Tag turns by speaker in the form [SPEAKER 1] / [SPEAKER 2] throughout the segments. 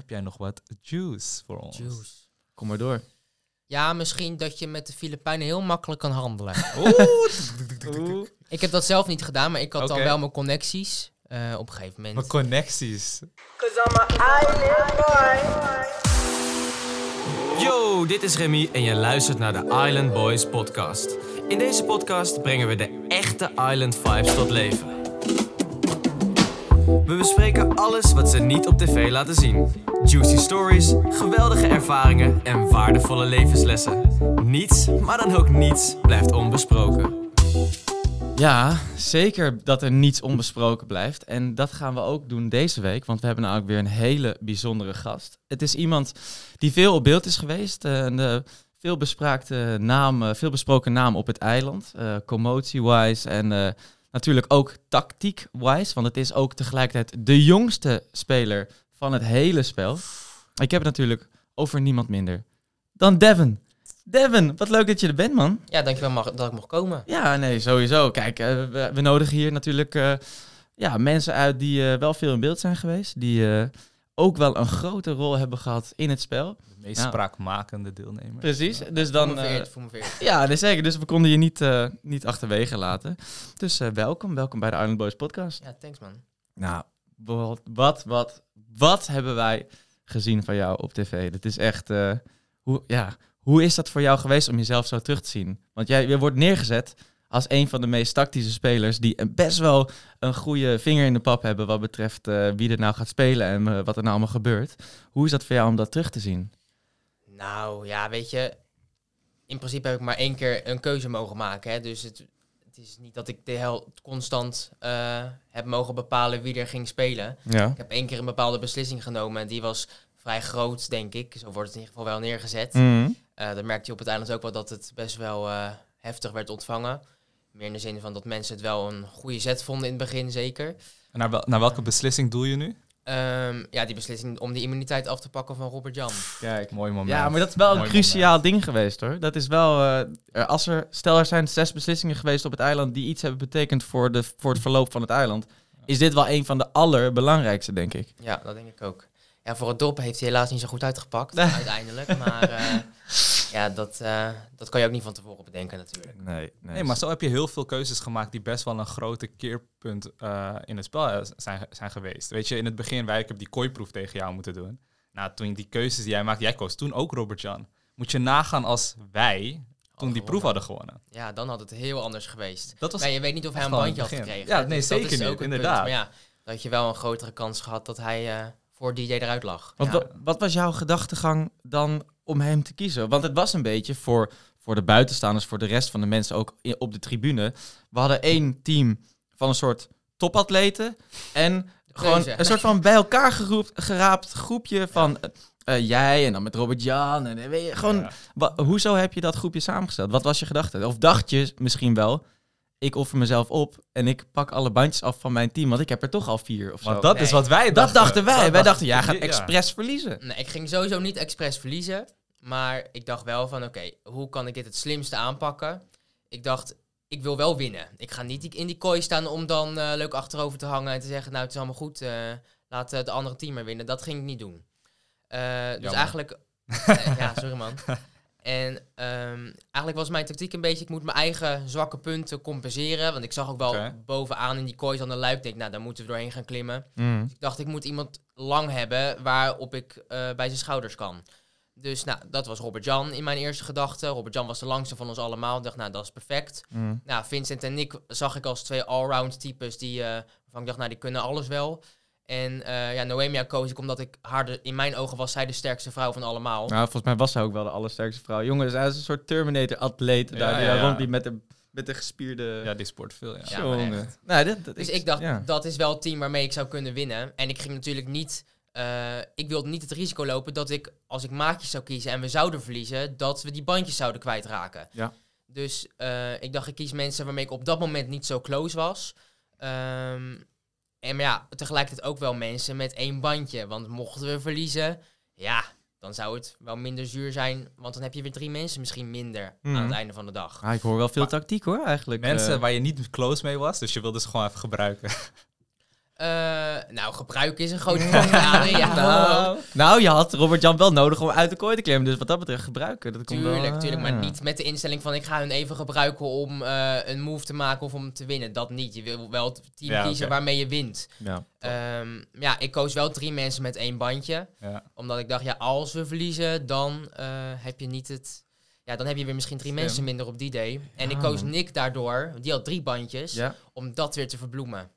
[SPEAKER 1] heb jij nog wat juice voor ons?
[SPEAKER 2] Juice.
[SPEAKER 3] Kom maar door.
[SPEAKER 2] Ja, misschien dat je met de Filipijnen heel makkelijk kan handelen.
[SPEAKER 3] Oeh.
[SPEAKER 2] ik heb dat zelf niet gedaan, maar ik had dan wel mijn connecties eh, op een gegeven moment.
[SPEAKER 1] Mijn connecties.
[SPEAKER 4] Yo, dit is Remy en je luistert naar de Island Boys podcast. In deze podcast brengen we de echte Island vibes tot leven. We bespreken alles wat ze niet op tv laten zien. Juicy stories, geweldige ervaringen en waardevolle levenslessen. Niets, maar dan ook niets, blijft onbesproken.
[SPEAKER 3] Ja, zeker dat er niets onbesproken blijft. En dat gaan we ook doen deze week, want we hebben namelijk weer een hele bijzondere gast. Het is iemand die veel op beeld is geweest. eh, een eh, veel bespraakte naam, eh, veel besproken naam op het eiland. eh commotie-wise en eh, natuurlijk ook tactiek-wise. Want het is ook tegelijkertijd de jongste speler van het hele spel. Ik heb het natuurlijk over niemand minder dan Devin. Devin, wat leuk dat je er bent, man.
[SPEAKER 2] Ja, dankjewel mag, dat ik mocht komen.
[SPEAKER 3] Ja, nee, sowieso. Kijk, eh, we, we nodigen hier natuurlijk eh, ja, mensen uit die eh, wel veel in beeld zijn geweest. Die ook wel een grote rol hebben gehad in het spel.
[SPEAKER 1] Meest
[SPEAKER 3] Ja.
[SPEAKER 1] spraakmakende deelnemer.
[SPEAKER 3] Precies. Dus
[SPEAKER 2] Voel
[SPEAKER 3] dan. eh, ja, nee, zeker. Dus we konden je niet, eh, niet achterwege laten. Dus eh, welkom. Welkom bij de Island Boys podcast.
[SPEAKER 2] Ja, thanks man.
[SPEAKER 3] Nou, wat, wat, wat, wat hebben wij gezien van jou op tv? Dat is echt. eh, hoe, ja, hoe is dat voor jou geweest om jezelf zo terug te zien? Want jij, je wordt neergezet als een van de meest tactische spelers. die een- best wel een goede vinger in de pap hebben. wat betreft eh, wie er nou gaat spelen en wat er nou allemaal gebeurt. Hoe is dat voor jou om dat terug te zien?
[SPEAKER 2] Nou ja, weet je, in principe heb ik maar één keer een keuze mogen maken. Hè? Dus het, het is niet dat ik de hel constant eh, heb mogen bepalen wie er ging spelen.
[SPEAKER 3] Ja.
[SPEAKER 2] Ik heb één keer een bepaalde beslissing genomen en die was vrij groot, denk ik. Zo wordt het in ieder geval wel neergezet.
[SPEAKER 3] Mhm.
[SPEAKER 2] Eh dan merkte je op het eiland ook wel dat het best wel eh, heftig werd ontvangen. Meer in de zin van dat mensen het wel een goede zet vonden in het begin, zeker.
[SPEAKER 1] En naar, wel- naar welke beslissing doe je nu?
[SPEAKER 2] Ehm, ja, die beslissing om die immuniteit af te pakken van Robert Jan.
[SPEAKER 3] Kijk.
[SPEAKER 1] Mooi moment.
[SPEAKER 3] Ja, maar dat is wel een
[SPEAKER 1] Mooi
[SPEAKER 3] cruciaal ding geweest hoor. Dat is wel, eh, als er, stel er zijn zes beslissingen geweest op het eiland die iets hebben betekend voor, de, voor het verloop van het eiland, is dit wel een van de allerbelangrijkste, denk ik.
[SPEAKER 2] Ja, dat denk ik ook. Ja, voor het dop heeft hij helaas niet zo goed uitgepakt, uiteindelijk. Maar eh, ja, dat, eh, dat kan je ook niet van tevoren bedenken natuurlijk.
[SPEAKER 3] Nee,
[SPEAKER 1] Nee, maar zo heb je heel veel keuzes gemaakt die best wel een grote keerpunt eh, in het spel eh, zijn, zijn geweest. Weet je, in het begin, wij, ik heb die kooiproef tegen jou moeten doen. Nou, toen die keuzes die jij maakte, jij koos toen ook Robert Jan. Moet je nagaan als wij toen die proef hadden gewonnen.
[SPEAKER 2] Ja, dan had het heel anders geweest.
[SPEAKER 1] Dat was
[SPEAKER 2] Maar je weet niet of hij een bandje had gekregen.
[SPEAKER 1] Ja, nee,
[SPEAKER 2] Dus dat
[SPEAKER 1] zeker niet,
[SPEAKER 2] ook het punt.
[SPEAKER 1] inderdaad.
[SPEAKER 2] Maar ja, had je wel een grotere kans gehad dat hij eh, voor DJ eruit lag.
[SPEAKER 3] Want
[SPEAKER 1] Ja.
[SPEAKER 3] wat was jouw gedachtegang dan om hem te kiezen? Want het was een beetje voor, voor de buitenstaanders, voor de rest van de mensen ook op de tribune. We hadden één team van een soort topatleten en gewoon een soort van bij elkaar geroept, geraapt groepje van eh, eh, jij en dan met Robert Jan. En, eh, weet je, gewoon,
[SPEAKER 1] Ja.
[SPEAKER 3] wa- hoezo heb je dat groepje samengesteld? Wat was je gedachte? Of dacht je misschien wel, ik offer mezelf op en ik pak alle bandjes af van mijn team, want ik heb er toch al vier of zo.
[SPEAKER 1] Want dat
[SPEAKER 2] Nee.
[SPEAKER 1] is wat wij
[SPEAKER 3] dat
[SPEAKER 1] dachten.
[SPEAKER 3] wij.
[SPEAKER 1] Dat
[SPEAKER 3] wij
[SPEAKER 1] dacht-
[SPEAKER 3] dachten, jij gaat
[SPEAKER 1] ja.
[SPEAKER 3] expres verliezen.
[SPEAKER 2] Nee, ik ging sowieso niet expres verliezen. Maar ik dacht wel van, oké, hoe kan ik dit het slimste aanpakken? Ik dacht, ik wil wel winnen. Ik ga niet in die kooi staan om dan eh, leuk achterover te hangen en te zeggen, nou, het is allemaal goed, eh, laat eh, de andere team maar winnen. Dat ging ik niet doen. Dus eigenlijk... Ja, sorry man. En ehm, eigenlijk was mijn tactiek een beetje, ik moet mijn eigen zwakke punten compenseren. Want ik zag ook wel bovenaan in die kooi aan de luik, denk, nou, daar moeten we doorheen gaan klimmen.
[SPEAKER 3] Mm.
[SPEAKER 2] Ik dacht, ik moet iemand lang hebben waarop ik bij zijn schouders kan. Dus nou, dat was Robert Jan in mijn eerste gedachte. Robert Jan was de langste van ons allemaal. Ik dacht, nou, dat is perfect.
[SPEAKER 3] Mm.
[SPEAKER 2] Nou, Vincent en Nick zag ik als twee allround types die, eh, waarvan ik dacht, nou, die kunnen alles wel. En eh, ja, Noemia koos ik omdat ik haar, de, in mijn ogen was zij de sterkste vrouw van allemaal.
[SPEAKER 3] Nou, volgens mij was zij ook wel de allersterkste vrouw. Jongen, zij is een soort Terminator-atleet.
[SPEAKER 1] Ja,
[SPEAKER 3] daar die
[SPEAKER 1] ja, ja.
[SPEAKER 3] rondliep met de, met de gespierde...
[SPEAKER 1] Ja, die sport veel, ja.
[SPEAKER 2] Ja, echt.
[SPEAKER 3] Nou, dit, dat-
[SPEAKER 2] Dus ik dacht,
[SPEAKER 3] ja.
[SPEAKER 2] dat is wel het team waarmee ik zou kunnen winnen. En ik ging natuurlijk niet... eh, ik wilde niet het risico lopen dat ik, als ik maatjes zou kiezen en we zouden verliezen, dat we die bandjes zouden kwijtraken.
[SPEAKER 3] Ja.
[SPEAKER 2] Dus eh, ik dacht, ik kies mensen waarmee ik op dat moment niet zo close was. Ehm, en maar ja, tegelijkertijd ook wel mensen met één bandje. Want mochten we verliezen, ja, dan zou het wel minder zuur zijn. Want dan heb je weer drie mensen misschien minder aan
[SPEAKER 3] Mhm.
[SPEAKER 2] het einde van de dag.
[SPEAKER 3] Ah, ik hoor wel veel
[SPEAKER 1] Maar-
[SPEAKER 3] tactiek hoor, eigenlijk.
[SPEAKER 1] Mensen
[SPEAKER 3] Eh,
[SPEAKER 1] waar je niet close mee was, dus je wilde ze gewoon even gebruiken.
[SPEAKER 2] Eh, nou, gebruiken is een groot woord. Ja,
[SPEAKER 3] nou, nou, je had Robert-Jan wel nodig om uit de kooi te klimmen. Dus wat dat betreft gebruiken. Dat komt
[SPEAKER 2] Tuurlijk,
[SPEAKER 3] wel,
[SPEAKER 2] tuurlijk, maar
[SPEAKER 3] ja.
[SPEAKER 2] niet met de instelling van ik ga hun even gebruiken om eh, een move te maken of om te winnen. Dat niet. Je wil wel het team
[SPEAKER 1] Ja,
[SPEAKER 2] kiezen waarmee je wint.
[SPEAKER 3] Ja.
[SPEAKER 2] Ehm, ja, ik koos wel drie mensen met één bandje.
[SPEAKER 1] Ja.
[SPEAKER 2] Omdat ik dacht, ja, als we verliezen, dan eh, heb je niet het... Ja, dan heb je weer misschien drie
[SPEAKER 1] Slim.
[SPEAKER 2] mensen minder op die day. En ik
[SPEAKER 3] Ah,
[SPEAKER 2] koos. Nick daardoor, die had drie bandjes,
[SPEAKER 3] Ja.
[SPEAKER 2] om dat weer te verbloemen.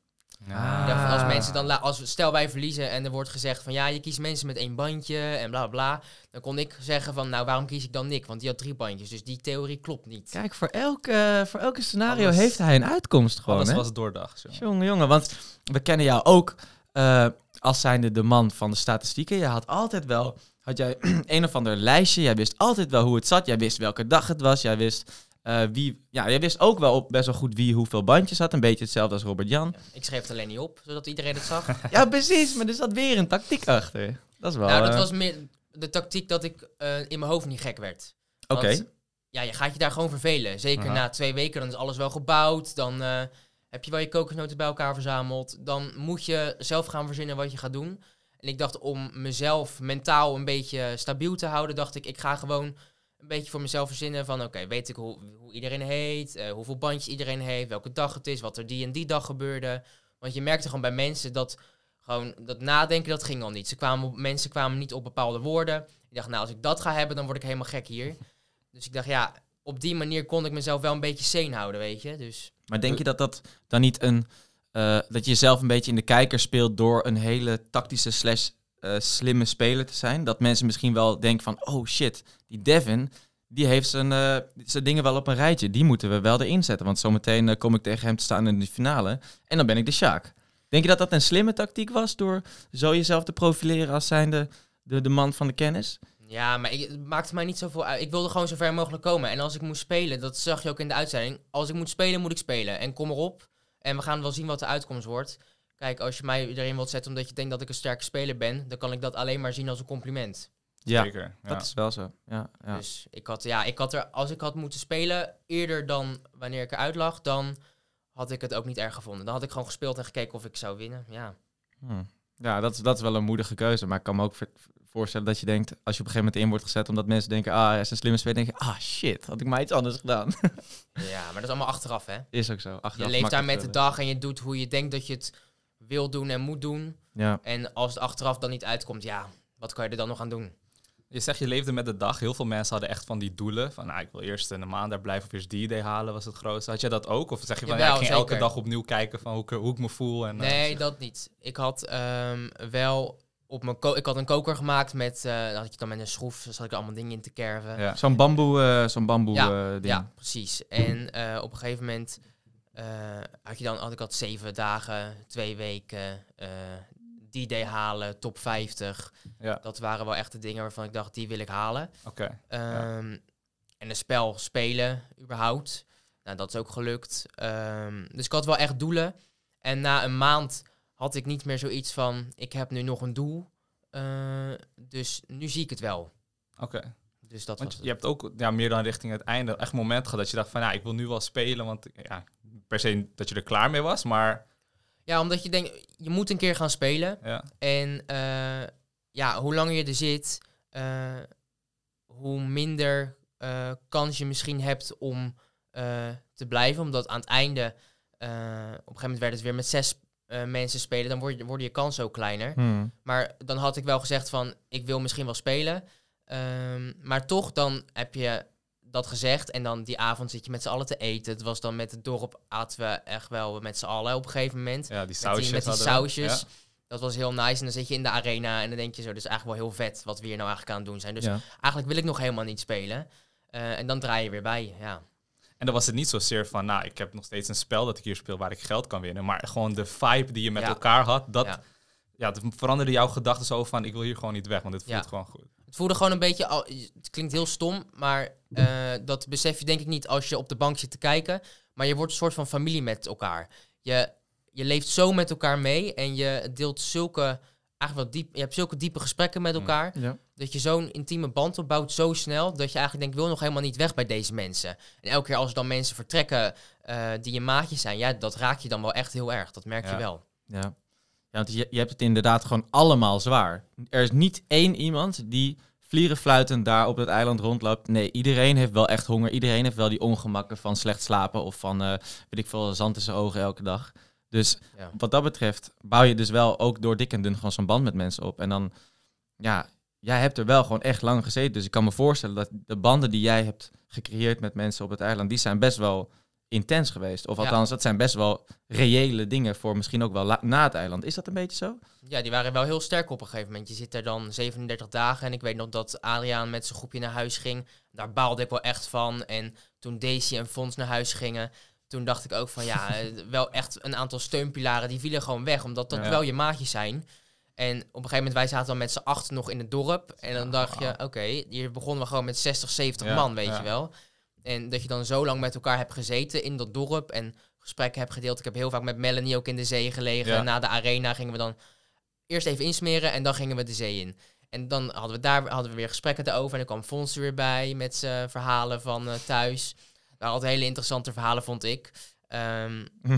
[SPEAKER 1] Ja.
[SPEAKER 2] Dacht, als
[SPEAKER 3] Ah.
[SPEAKER 2] mensen dan, als, stel wij verliezen en er wordt gezegd van ja, je kiest mensen met één bandje en bla bla. Dan kon ik zeggen van nou, waarom kies ik dan Nick? Want die had drie bandjes, dus die theorie klopt niet.
[SPEAKER 3] Kijk, voor elke, voor elke scenario
[SPEAKER 1] Alles-
[SPEAKER 3] heeft hij een uitkomst gewoon, hè?
[SPEAKER 1] was doordacht. zo.
[SPEAKER 3] Jongen, jongen, want we kennen jou ook eh, als zijnde de man van de statistieken. Je had altijd wel, had jij een of ander lijstje. Jij wist altijd wel hoe het zat. Jij wist welke dag het was. Jij wist eh, wie, ja, jij wist ook wel op, best wel goed wie hoeveel bandjes had. Een beetje hetzelfde als Robert Jan.
[SPEAKER 2] Ik schreef het alleen niet op, zodat iedereen het zag.
[SPEAKER 3] ja, precies, maar er zat weer een tactiek achter. Dat is wel.
[SPEAKER 2] nou, dat
[SPEAKER 3] eh,
[SPEAKER 2] was meer de tactiek dat ik eh, in mijn hoofd niet gek werd.
[SPEAKER 3] Oké.
[SPEAKER 2] Ja, je gaat je daar gewoon vervelen. Zeker
[SPEAKER 1] Aha.
[SPEAKER 2] na twee weken, dan is alles wel gebouwd. Dan eh, heb je wel je kokosnoten bij elkaar verzameld. Dan moet je zelf gaan verzinnen wat je gaat doen. En ik dacht om mezelf mentaal een beetje stabiel te houden, dacht ik, ik ga gewoon een beetje voor mezelf verzinnen van, oké, weet ik hoe, hoe iedereen heet, eh, hoeveel bandjes iedereen heeft, welke dag het is, wat er die en die dag gebeurde. Want je merkte gewoon bij mensen dat gewoon dat nadenken, dat ging al niet. Ze kwamen op, mensen kwamen niet op bepaalde woorden. Ik dacht, nou, als ik dat ga hebben, dan word ik helemaal gek hier. Dus ik dacht, ja, op die manier kon ik mezelf wel een beetje sane houden, weet je. Dus
[SPEAKER 3] Maar denk je dat dat dan niet een... eh, dat je jezelf een beetje in de kijker speelt door een hele tactische slash eh, slimme speler te zijn? Dat mensen misschien wel denken van... Oh shit, die Devin, die heeft zijn, eh, zijn dingen wel op een rijtje. Die moeten we wel erin zetten. Want zometeen eh, kom ik tegen hem te staan in de finale. En dan ben ik de Sjaak. Denk je dat dat een slimme tactiek was? Door zo jezelf te profileren als zijnde de, de man van de kennis?
[SPEAKER 2] ja, maar ik, het maakte mij niet zoveel uit. Ik wilde gewoon zo ver mogelijk komen. En als ik moest spelen, dat zag je ook in de uitzending. Als ik moet spelen, moet ik spelen. En kom erop. En we gaan wel zien wat de uitkomst wordt. Kijk, als je mij erin wilt zetten omdat je denkt dat ik een sterke speler ben, dan kan ik dat alleen maar zien als een compliment.
[SPEAKER 3] Ja,
[SPEAKER 1] Zeker. Ja.
[SPEAKER 3] dat is wel zo. Ja, ja.
[SPEAKER 2] Dus ik had, ja, ik had er, als ik had moeten spelen eerder dan wanneer ik eruit lag, dan had ik het ook niet erg gevonden. Dan had ik gewoon gespeeld en gekeken of ik zou winnen. Ja.
[SPEAKER 3] Hm. Ja, dat is, dat is wel een moedige keuze. Maar ik kan me ook voor- voorstellen dat je denkt, als je op een gegeven moment in wordt gezet, omdat mensen denken, ah, hij is een slimme speler, denk je, ah, shit, had ik maar iets anders gedaan.
[SPEAKER 2] ja, maar dat is allemaal achteraf, hè.
[SPEAKER 3] is ook zo.
[SPEAKER 2] Je
[SPEAKER 3] Achteraf
[SPEAKER 2] leeft daar met de dag en je doet hoe je denkt dat je het wil doen en moet doen.
[SPEAKER 3] Ja.
[SPEAKER 2] En als het achteraf dan niet uitkomt, ja, wat kan je er dan nog aan doen?
[SPEAKER 1] Je zegt je leefde met de dag. Heel veel mensen hadden echt van die doelen. Van nou, ik wil eerst een maand daar blijven of eerst die idee halen was het grootste. Had jij dat ook? Of zeg je van ja, ik ging elke dag opnieuw kijken van hoe ik, hoe ik me voel? En, eh,
[SPEAKER 2] Nee, dat niet. Ik had ehm, wel op mijn ik had een koker gemaakt met, eh dan had je dan met een schroef, dus had ik allemaal dingen in te kerven.
[SPEAKER 1] ja.
[SPEAKER 3] Zo'n bamboe, eh, zo'n bamboe
[SPEAKER 2] Ja,
[SPEAKER 3] eh, ding.
[SPEAKER 2] Ja, precies. En eh, op een gegeven moment eh, had, je dan, had ik had zeven dagen, twee weken, eh die day halen, top 50.
[SPEAKER 1] Ja.
[SPEAKER 2] Dat waren wel echt de dingen waarvan ik dacht, die wil ik halen.
[SPEAKER 1] Oké.
[SPEAKER 2] Ehm, En een spel spelen, überhaupt. Nou, dat is ook gelukt. Ehm, dus ik had wel echt doelen. En na een maand had ik niet meer zoiets van, ik heb nu nog een doel. Eh, dus nu zie ik het wel.
[SPEAKER 1] Oké.
[SPEAKER 2] Dus dat
[SPEAKER 1] Want je hebt ook ja, meer dan richting het einde echt moment gehad dat je dacht van ja, ik wil nu wel spelen. Want ja, per se dat je er klaar mee was, maar
[SPEAKER 2] Ja, omdat je denkt, je moet een keer gaan spelen.
[SPEAKER 1] ja.
[SPEAKER 2] En eh, ja, hoe langer je er zit, eh, hoe minder eh, kans je misschien hebt om te blijven. Omdat aan het einde, op een gegeven moment werd het weer met zes mensen spelen, dan worden je kansen ook kleiner.
[SPEAKER 3] Hmm.
[SPEAKER 2] Maar dan had ik wel gezegd van, ik wil misschien wel spelen. Ehm, maar toch, dan heb je dat gezegd. En dan die avond zit je met z'n allen te eten. Het was dan met het dorp, aten we echt wel met z'n allen op een gegeven moment.
[SPEAKER 1] ja, die
[SPEAKER 2] Met
[SPEAKER 1] sausjes.
[SPEAKER 2] die, met die sausjes.
[SPEAKER 1] Ja.
[SPEAKER 2] Dat was heel nice. En dan zit je in de arena en dan denk je zo, is eigenlijk wel heel vet wat we hier nou eigenlijk aan het doen zijn. Dus
[SPEAKER 3] ja.
[SPEAKER 2] eigenlijk wil ik nog helemaal niet spelen. Eh, en dan draai je weer bij, ja.
[SPEAKER 1] En dan was het niet zozeer van, nou, ik heb nog steeds een spel dat ik hier speel waar ik geld kan winnen. Maar gewoon de vibe die je met
[SPEAKER 2] Ja.
[SPEAKER 1] elkaar had, dat,
[SPEAKER 2] Ja.
[SPEAKER 1] dat veranderde jouw gedachten zo van, ik wil hier gewoon niet weg, want dit voelt gewoon goed.
[SPEAKER 2] Het voelde gewoon een beetje, al, het klinkt heel stom, maar eh, dat besef je denk ik niet als je op de bank zit te kijken. Maar je wordt een soort van familie met elkaar. Je, je leeft zo met elkaar mee en je deelt zulke, eigenlijk wel diep, je hebt zulke diepe gesprekken met
[SPEAKER 1] Mm.
[SPEAKER 2] elkaar.
[SPEAKER 3] Ja.
[SPEAKER 2] Dat je zo'n intieme band opbouwt zo snel, dat je eigenlijk denkt, ik wil nog helemaal niet weg bij deze mensen. En elke keer als er dan mensen vertrekken eh, die je maatjes zijn, ja, dat raak je dan wel echt heel erg. Dat merk je wel.
[SPEAKER 3] Ja. Ja, want je, je hebt het inderdaad gewoon allemaal zwaar. Er is niet één iemand die vlierenfluitend daar op het eiland rondloopt. Nee, iedereen heeft wel echt honger. Iedereen heeft wel die ongemakken van slecht slapen of van, eh, weet ik veel, zand in zijn ogen elke dag. Dus
[SPEAKER 2] Ja.
[SPEAKER 3] wat dat betreft bouw je dus wel ook door dik en dun gewoon zo'n band met mensen op. En dan, ja, jij hebt er wel gewoon echt lang gezeten. Dus ik kan me voorstellen dat de banden die jij hebt gecreëerd met mensen op het eiland, die zijn best wel intens geweest. Of
[SPEAKER 2] Ja.
[SPEAKER 3] althans, dat zijn best wel reële dingen voor misschien ook wel na het eiland. Is dat een beetje zo?
[SPEAKER 2] Ja, die waren wel heel sterk op een gegeven moment. Je zit er dan 37 dagen en ik weet nog dat Adriaan met zijn groepje naar huis ging. Daar baalde ik wel echt van. En toen Daisy en Fons naar huis gingen, toen dacht ik ook van ja, eh, wel echt een aantal steunpilaren die vielen gewoon weg. Omdat dat
[SPEAKER 1] Ja.
[SPEAKER 2] wel je maatjes zijn. En op een gegeven moment, wij zaten dan met z'n acht nog in het dorp. En dan dacht je, oké, hier begonnen we gewoon met 60, 70
[SPEAKER 1] Ja,
[SPEAKER 2] man, weet je wel. En dat je dan zo lang met elkaar hebt gezeten in dat dorp en gesprekken hebt gedeeld. Ik heb heel vaak met Melanie ook in de zee gelegen.
[SPEAKER 1] Ja.
[SPEAKER 2] Na de arena gingen we dan eerst even insmeren en dan gingen we de zee in. En dan hadden we daar hadden we weer gesprekken erover. En dan kwam Fons er weer bij met zijn verhalen van eh, thuis. Daar had hele interessante verhalen, vond ik. Ehm,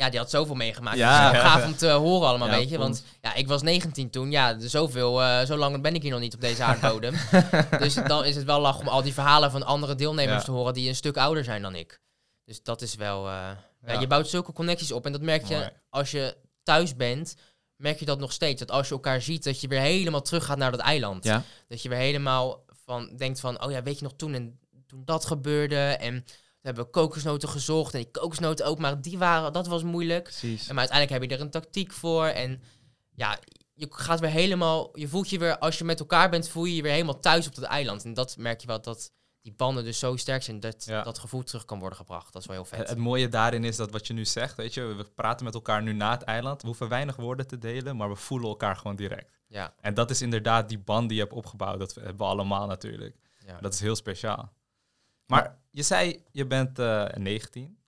[SPEAKER 2] ja, die had zoveel meegemaakt.
[SPEAKER 3] Ja.
[SPEAKER 2] Ja. gaaf om te horen allemaal,
[SPEAKER 3] Ja,
[SPEAKER 2] weet je. Want ja, ik was 19 toen. Ja, dus zoveel, eh, zo lang ben ik hier nog niet op deze aardbodem. dus dan is het wel lach om al die verhalen van andere deelnemers
[SPEAKER 1] Ja.
[SPEAKER 2] te horen die een stuk ouder zijn dan ik. Dus dat is wel... eh, ja. Je bouwt zulke connecties op. En dat merk je
[SPEAKER 1] Mooi.
[SPEAKER 2] als je thuis bent, merk je dat nog steeds. Dat als je elkaar ziet, dat je weer helemaal terug gaat naar dat eiland.
[SPEAKER 3] Ja.
[SPEAKER 2] Dat je weer helemaal van denkt van, oh ja, weet je nog toen en toen dat gebeurde en we hebben kokosnoten gezocht en die kokosnoten ook, maar die waren, dat was moeilijk.
[SPEAKER 3] Precies.
[SPEAKER 2] En maar uiteindelijk heb je er een tactiek voor en ja, je gaat weer helemaal, je voelt je weer, als je met elkaar bent, voel je je weer helemaal thuis op dat eiland. En dat merk je wel, dat die banden dus zo sterk zijn, dat
[SPEAKER 1] Ja.
[SPEAKER 2] dat gevoel terug kan worden gebracht. Dat is wel heel
[SPEAKER 1] Het,
[SPEAKER 2] vet.
[SPEAKER 1] het mooie daarin is dat wat je nu zegt, weet je, we praten met elkaar nu na het eiland. We hoeven weinig woorden te delen, maar we voelen elkaar gewoon direct.
[SPEAKER 2] Ja,
[SPEAKER 1] En dat is inderdaad die band die je hebt opgebouwd. Dat hebben we allemaal natuurlijk.
[SPEAKER 2] ja.
[SPEAKER 1] Dat is heel speciaal. Maar je zei, je bent eh 19.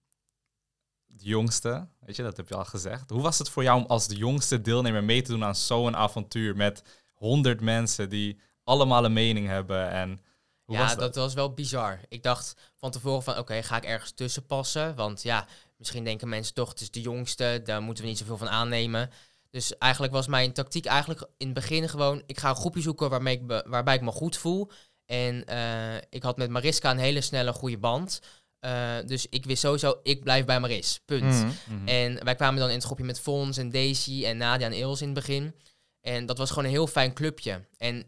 [SPEAKER 1] De jongste, weet je, dat heb je al gezegd. Hoe was het voor jou om als de jongste deelnemer mee te doen aan zo'n avontuur met 100 mensen die allemaal een mening hebben? En hoe
[SPEAKER 2] ja,
[SPEAKER 1] was
[SPEAKER 2] dat?
[SPEAKER 1] dat?
[SPEAKER 2] was wel bizar. Ik dacht van tevoren van, oké, ga ik ergens tussen passen? Want ja, misschien denken mensen toch, het is de jongste, daar moeten we niet zoveel van aannemen. Dus eigenlijk was mijn tactiek eigenlijk in het begin gewoon, ik ga een groepje zoeken waarmee ik waarbij ik me goed voel. En eh, ik had met Mariska een hele snelle goede band. Eh, dus ik wist sowieso, ik blijf bij Maris. Punt.
[SPEAKER 3] Mhm.
[SPEAKER 1] Mhm.
[SPEAKER 2] En wij kwamen dan in het groepje met Fons en Daisy en Nadia en Ils in het begin. En dat was gewoon een heel fijn clubje. En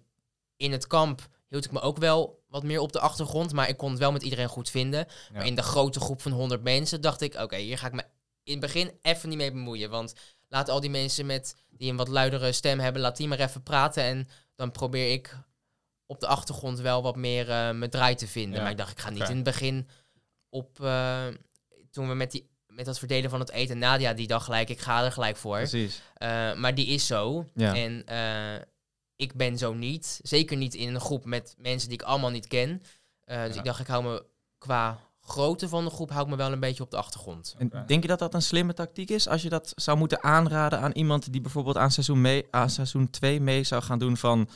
[SPEAKER 2] in het kamp hield ik me ook wel wat meer op de achtergrond, maar ik kon het wel met iedereen goed vinden.
[SPEAKER 1] Ja.
[SPEAKER 2] Maar in de grote groep van 100 mensen dacht ik, oké, hier ga ik me in het begin even niet mee bemoeien. Want laat al die mensen met, die een wat luidere stem hebben, laat die maar even praten. En dan probeer ik op de achtergrond wel wat meer eh mijn draai te vinden.
[SPEAKER 1] Ja,
[SPEAKER 2] Maar ik dacht, ik ga niet in het begin op... eh, toen we met, die, met dat verdelen van het eten, Nadia die dacht gelijk, ik ga er gelijk voor.
[SPEAKER 3] Precies.
[SPEAKER 2] Eh, maar die is zo.
[SPEAKER 3] Ja.
[SPEAKER 2] En eh, ik ben zo niet. Zeker niet in een groep met mensen die ik allemaal niet ken. Eh, dus
[SPEAKER 1] Ja.
[SPEAKER 2] ik dacht, ik hou me qua grootte van de groep hou ik me wel een beetje op de achtergrond.
[SPEAKER 3] En denk je dat dat een slimme tactiek is? Als je dat zou moeten aanraden aan iemand die bijvoorbeeld aan seizoen, mee, aan seizoen 2 mee zou gaan doen van...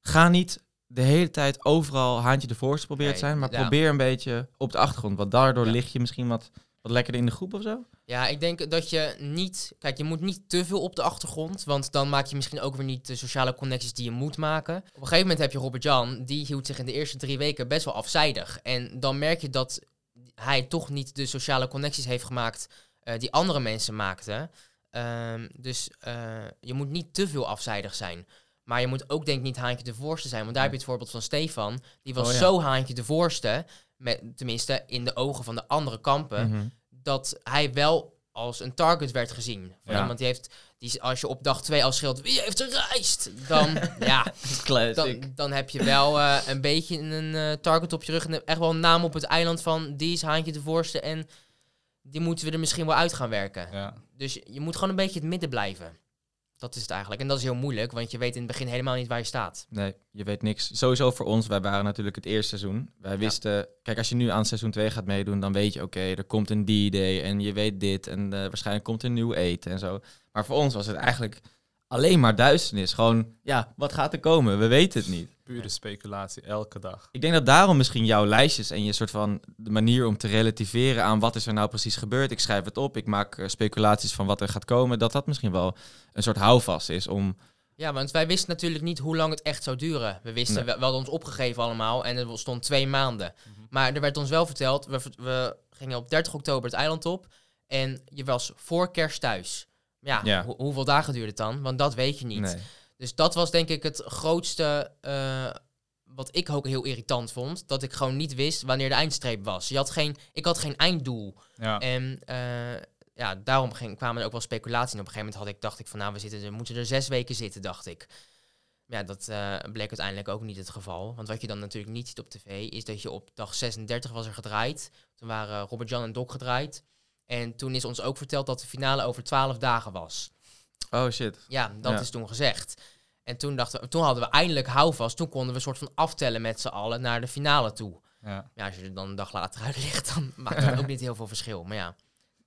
[SPEAKER 3] Ga niet de hele tijd overal haantje de voorste proberen te zijn, maar
[SPEAKER 2] ja.
[SPEAKER 3] probeer een beetje op de achtergrond. Want daardoor
[SPEAKER 2] Ja.
[SPEAKER 3] lig je misschien wat, wat lekkerder in de groep of zo.
[SPEAKER 2] Ja, ik denk dat je niet... Kijk, je moet niet te veel op de achtergrond. Want dan maak je misschien ook weer niet de sociale connecties die je moet maken. Op een gegeven moment heb je Robert Jan. Die hield zich in de eerste drie weken best wel afzijdig. En dan merk je dat hij toch niet de sociale connecties heeft gemaakt eh, die andere mensen maakten. Ehm, dus eh, je moet niet te veel afzijdig zijn. Maar je moet ook denk ik niet haantje de voorste zijn. Want daar heb je het voorbeeld van Stefan. Die was
[SPEAKER 3] Oh ja.
[SPEAKER 2] zo haantje de voorste. Met, tenminste, in de ogen van de andere kampen
[SPEAKER 3] Mhm.
[SPEAKER 2] dat hij wel als een target werd gezien. Van
[SPEAKER 1] Ja.
[SPEAKER 2] iemand die heeft, die, als je op dag twee al schreeuwt, wie heeft gereisd? Dan, ja, dan, dan heb je wel eh, een beetje een eh, target op je rug. En echt wel een naam op het eiland van, die is Haantje de Voorste. En die moeten we er misschien wel uit gaan werken.
[SPEAKER 1] Ja.
[SPEAKER 2] Dus je moet gewoon een beetje het midden blijven. Dat is het eigenlijk. En dat is heel moeilijk, want je weet in het begin helemaal niet waar je staat.
[SPEAKER 3] Nee, je weet niks. Sowieso voor ons, wij waren natuurlijk het eerste seizoen. Wij wisten, kijk, als je nu aan seizoen 2 gaat meedoen, dan weet je, oké, er komt een D-day en je weet dit en eh, waarschijnlijk komt er een nieuw eten en zo. Maar voor ons was het eigenlijk alleen maar duisternis. Gewoon, ja, wat gaat er komen? We weten het niet.
[SPEAKER 1] Pure speculatie, elke dag.
[SPEAKER 3] Ik denk dat daarom misschien jouw lijstjes en je soort van de manier om te relativeren aan wat is er nou precies gebeurd. Ik schrijf het op, ik maak eh, speculaties van wat er gaat komen. Dat dat misschien wel een soort houvast is om.
[SPEAKER 2] Ja, want wij wisten natuurlijk niet hoe lang het echt zou duren. We wisten,
[SPEAKER 3] Nee.
[SPEAKER 2] we, we hadden ons opgegeven allemaal en het stond twee maanden.
[SPEAKER 1] Mhm.
[SPEAKER 2] Maar er werd ons wel verteld, we, we gingen op 30 oktober het eiland op en je was voor kerst thuis. Ja,
[SPEAKER 3] Ja.
[SPEAKER 2] hoe- hoeveel dagen duurde het dan? Want dat weet je niet.
[SPEAKER 3] Nee.
[SPEAKER 2] Dus dat was denk ik het grootste, eh, wat ik ook heel irritant vond. Dat ik gewoon niet wist wanneer de eindstreep was. Je had geen, ik had geen einddoel.
[SPEAKER 1] Ja.
[SPEAKER 2] En eh, ja, daarom ging, kwamen er ook wel speculaties. En op een gegeven moment had ik, dacht ik van nou, we, zitten, we moeten er zes weken zitten, dacht ik. Ja, dat eh, bleek uiteindelijk ook niet het geval. Want wat je dan natuurlijk niet ziet op tv, is dat je op dag 36 was er gedraaid. Toen waren Robert Jan en Doc gedraaid. En toen is ons ook verteld dat de finale over 12 dagen was.
[SPEAKER 3] Oh shit.
[SPEAKER 2] Ja, dat
[SPEAKER 3] Ja.
[SPEAKER 2] is toen gezegd. En toen, dachten we, toen hadden we eindelijk houvast. Toen konden we een soort van aftellen met z'n allen naar de finale toe.
[SPEAKER 1] Ja.
[SPEAKER 2] Ja, als je er dan een dag later uit ligt, dan maakt het ook niet heel veel verschil. Maar ja,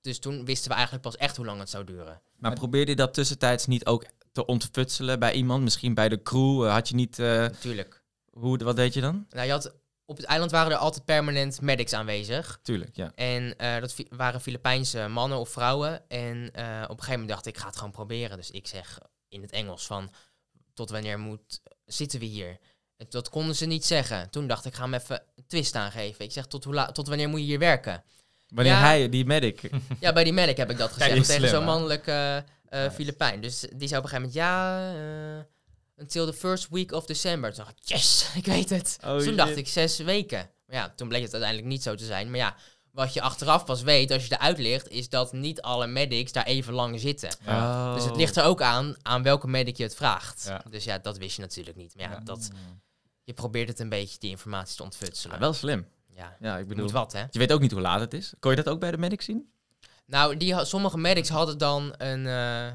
[SPEAKER 2] dus toen wisten we eigenlijk pas echt hoe lang het zou duren.
[SPEAKER 3] Maar probeerde je dat tussentijds niet ook te ontfutselen bij iemand? Misschien bij de crew? Eh, Had je niet. eh,
[SPEAKER 2] Natuurlijk.
[SPEAKER 3] hoe, wat deed je dan?
[SPEAKER 2] Nou, je had, op het eiland waren er altijd permanent medics aanwezig.
[SPEAKER 3] Tuurlijk, ja.
[SPEAKER 2] En eh, dat waren Filipijnse mannen of vrouwen. En eh, op een gegeven moment dacht ik, ik ga het gewoon proberen. Dus ik zeg in het Engels van, tot wanneer moet, zitten we hier? En dat konden ze niet zeggen. Toen dacht ik, ga hem even een twist aangeven. Ik zeg, tot, hoe tot wanneer moet je hier werken?
[SPEAKER 3] Wanneer
[SPEAKER 2] Ja.
[SPEAKER 3] hij, die medic.
[SPEAKER 2] Ja, bij die medic heb ik dat gezegd. tegen zo'n mannelijke eh,
[SPEAKER 1] Nice.
[SPEAKER 2] Filipijn. Dus die zei op een gegeven moment, ja, eh, until the first week of December. Toen dacht ik, yes, ik weet het.
[SPEAKER 3] Oh,
[SPEAKER 2] toen dacht ik, zes weken. Maar ja, toen bleek het uiteindelijk niet zo te zijn. Maar ja, wat je achteraf pas weet, als je eruit ligt, is dat niet alle medics daar even lang zitten.
[SPEAKER 1] Ja.
[SPEAKER 2] Dus het
[SPEAKER 3] Oh.
[SPEAKER 2] ligt er ook aan, aan welke medic je het vraagt.
[SPEAKER 1] Ja.
[SPEAKER 2] Dus ja, dat wist je natuurlijk niet. Maar ja,
[SPEAKER 1] Ja.
[SPEAKER 2] dat, je probeert het een beetje, die informatie te
[SPEAKER 3] Ja,
[SPEAKER 2] ontfutselen.
[SPEAKER 3] wel slim.
[SPEAKER 2] Ja,
[SPEAKER 3] Ja, ik bedoel.
[SPEAKER 2] moet wat, hè?
[SPEAKER 3] Je weet ook niet hoe laat het is. Kon je dat ook bij de medic zien?
[SPEAKER 2] Nou, die, sommige medics hadden dan een, eh,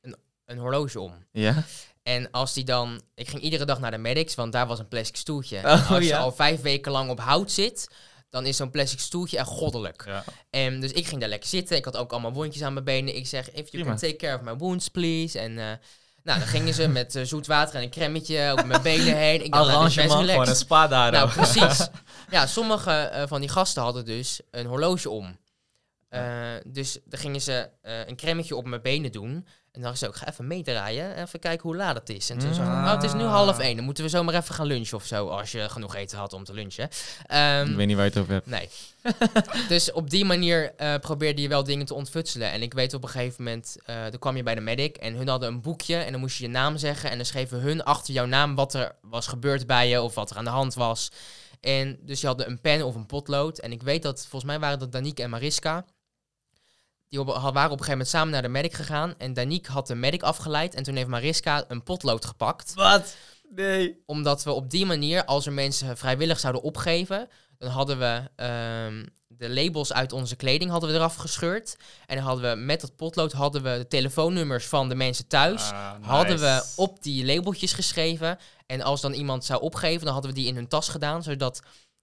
[SPEAKER 2] een, een horloge om.
[SPEAKER 3] Ja.
[SPEAKER 2] En als die dan... Ik ging iedere dag naar de medics, want daar was een plastic stoeltje.
[SPEAKER 3] Oh,
[SPEAKER 2] En als je
[SPEAKER 3] ja.
[SPEAKER 2] al vijf weken lang op hout zit, dan is zo'n plastic stoeltje echt goddelijk.
[SPEAKER 1] Ja.
[SPEAKER 2] En dus ik ging daar lekker zitten. Ik had ook allemaal wondjes aan mijn benen. Ik zeg, if you
[SPEAKER 3] Prima.
[SPEAKER 2] can take care of my wounds, please. En eh, nou, dan gingen ze met eh, zoet water en een cremmetje over mijn benen heen. Ik dacht, nou, dit is best
[SPEAKER 3] Arrangement,
[SPEAKER 1] Gewoon een spa daar
[SPEAKER 2] Nou, precies. Ja, sommige eh, van die gasten hadden dus een horloge om. Eh, dus dan gingen ze eh, een cremmetje op mijn benen doen. En dan ze ook, ga even meedraaien. Even kijken hoe laat het is. En toen zei ik, oh, het is nu half één. Dan moeten we zomaar even gaan lunchen of zo. Als je genoeg eten had om te lunchen. Ehm,
[SPEAKER 3] ik weet niet waar je het over hebt.
[SPEAKER 2] Nee. dus op die manier eh, probeerde je wel dingen te ontfutselen. En ik weet op een gegeven moment, eh dan kwam je bij de medic en hun hadden een boekje en dan moest je je naam zeggen. En dan schreven hun achter jouw naam wat er was gebeurd bij je of wat er aan de hand was. En dus je had een pen of een potlood. En ik weet dat, volgens mij waren dat Danique en Mariska. Die op- waren op een gegeven moment samen naar de medic gegaan. En Danique had de medic afgeleid. En toen heeft Mariska een potlood gepakt
[SPEAKER 3] Wat? Nee.
[SPEAKER 2] omdat we op die manier, als er mensen vrijwillig zouden opgeven, dan hadden we ehm, de labels uit onze kleding hadden we eraf gescheurd. En dan hadden we met dat potlood hadden we de telefoonnummers van de mensen thuis.
[SPEAKER 1] Ah,
[SPEAKER 2] Hadden we op die labeltjes geschreven. En als dan iemand zou opgeven, dan hadden we die in hun tas gedaan. Zodat,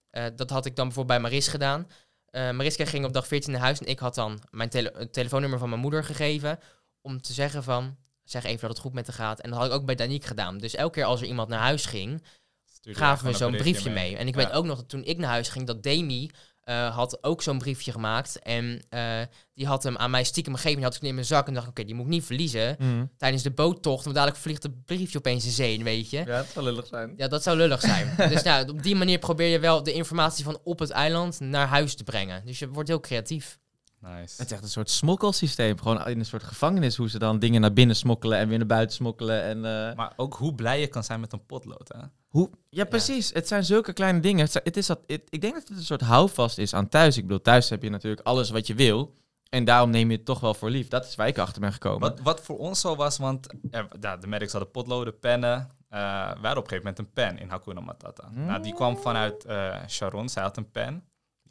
[SPEAKER 2] eh, dat had ik dan bijvoorbeeld bij Maris gedaan. Eh, Mariska ging op dag 14 naar huis en ik had dan mijn tele- het telefoonnummer van mijn moeder gegeven. Om te zeggen van, zeg even dat het goed met haar gaat. En dat had ik ook bij Danique gedaan. Dus elke keer als er iemand naar huis ging,
[SPEAKER 1] Stuurde
[SPEAKER 2] gaven we zo'n briefje mee. En ik
[SPEAKER 1] Ja.
[SPEAKER 2] weet ook nog dat toen ik naar huis ging, dat Demi eh, had ook zo'n briefje gemaakt. En eh, die had hem aan mij stiekem gegeven. Die had ik in mijn zak en dacht, oké, die moet ik niet verliezen
[SPEAKER 3] Mhm.
[SPEAKER 2] tijdens de boottocht. Want dadelijk vliegt het briefje opeens in zee, weet je.
[SPEAKER 3] Ja, het zal lullig zijn.
[SPEAKER 2] Ja, dat zou lullig zijn. dus nou, op die manier probeer je wel de informatie van op het eiland naar huis te brengen. Dus je wordt heel creatief.
[SPEAKER 1] Nice.
[SPEAKER 3] Het is echt een soort smokkelsysteem. Gewoon in een soort gevangenis hoe ze dan dingen naar binnen smokkelen en weer naar buiten smokkelen. En, eh,
[SPEAKER 1] Maar ook hoe blij je kan zijn met een potlood, hè?
[SPEAKER 3] hoe... Ja, precies. Het zijn zulke kleine dingen. Het, zijn- het is dat, het- ik denk dat het een soort houvast is aan thuis. Ik bedoel, thuis heb je natuurlijk alles wat je wil. En daarom neem je het toch wel voor lief. Dat is waar ik achter ben gekomen.
[SPEAKER 1] Wat, wat voor ons zo was, want er, ja, de medics hadden potloden, pennen. Eh wij hadden op een gegeven moment een pen in Hakuna Matata. Nou, die kwam vanuit eh, Sharon, zij had een pen.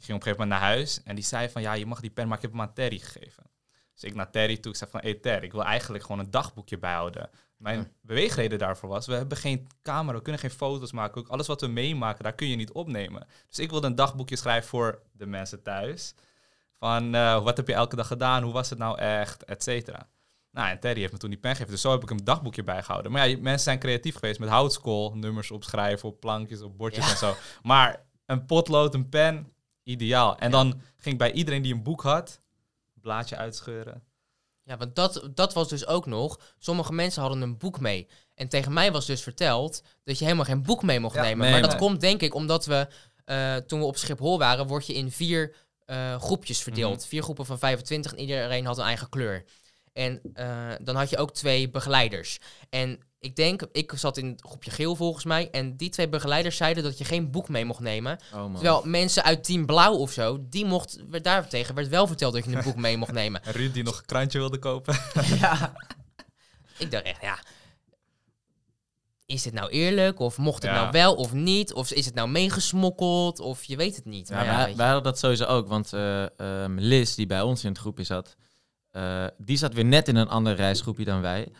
[SPEAKER 1] Ging op een gegeven moment naar huis en die zei van, ja, je mag die pen, maar ik heb hem aan Terry gegeven. Dus ik naar Terry toe, ik zei van, hey Terry, ik wil eigenlijk gewoon een dagboekje bijhouden. Mijn
[SPEAKER 2] Ja.
[SPEAKER 1] beweegreden daarvoor was, we hebben geen camera, we kunnen geen foto's maken. Ook alles wat we meemaken, daar kun je niet opnemen. Dus ik wilde een dagboekje schrijven voor de mensen thuis. Van, eh, wat heb je elke dag gedaan, hoe was het nou echt, et cetera. Nou, en Terry heeft me toen die pen gegeven. Dus zo heb ik een dagboekje bijgehouden. Maar ja, mensen zijn creatief geweest met houtskool, nummers opschrijven op plankjes, op bordjes
[SPEAKER 2] Ja.
[SPEAKER 1] en zo. Maar een potlood, een pen, ideaal. En dan ging ik bij iedereen die een boek had, een blaadje uitscheuren.
[SPEAKER 2] Ja, want dat, dat was dus ook nog. Sommige mensen hadden een boek mee. En tegen mij was dus verteld dat je helemaal geen boek mee mocht
[SPEAKER 1] Ja,
[SPEAKER 2] nemen.
[SPEAKER 3] nee,
[SPEAKER 2] maar dat
[SPEAKER 1] nee.
[SPEAKER 2] komt denk ik omdat we, eh, toen we op Schiphol waren, word je in vier eh, groepjes verdeeld.
[SPEAKER 1] Mhm.
[SPEAKER 2] Vier groepen van 25 en iedereen had een eigen kleur. En eh, dan had je ook twee begeleiders. En ik denk, ik zat in het groepje geel volgens mij. En die twee begeleiders zeiden dat je geen boek mee mocht nemen.
[SPEAKER 3] Oh, man.
[SPEAKER 2] Terwijl mensen uit team blauw of zo, die mocht, werd daartegen werd wel verteld dat je een boek mee mocht nemen.
[SPEAKER 1] En Ruud die nog een krantje wilde kopen.
[SPEAKER 2] Ja. Ik dacht echt, ja. Is dit nou eerlijk? Of mocht het
[SPEAKER 1] Ja.
[SPEAKER 2] nou wel of niet? Of is het nou meegesmokkeld? Of je weet het niet.
[SPEAKER 3] Ja,
[SPEAKER 2] Maar ja,
[SPEAKER 3] wij,
[SPEAKER 2] weet
[SPEAKER 3] wij hadden dat sowieso ook, want eh, ehm, Liz, die bij ons in het groepje zat, eh, die zat weer net in een ander reisgroepje dan wij.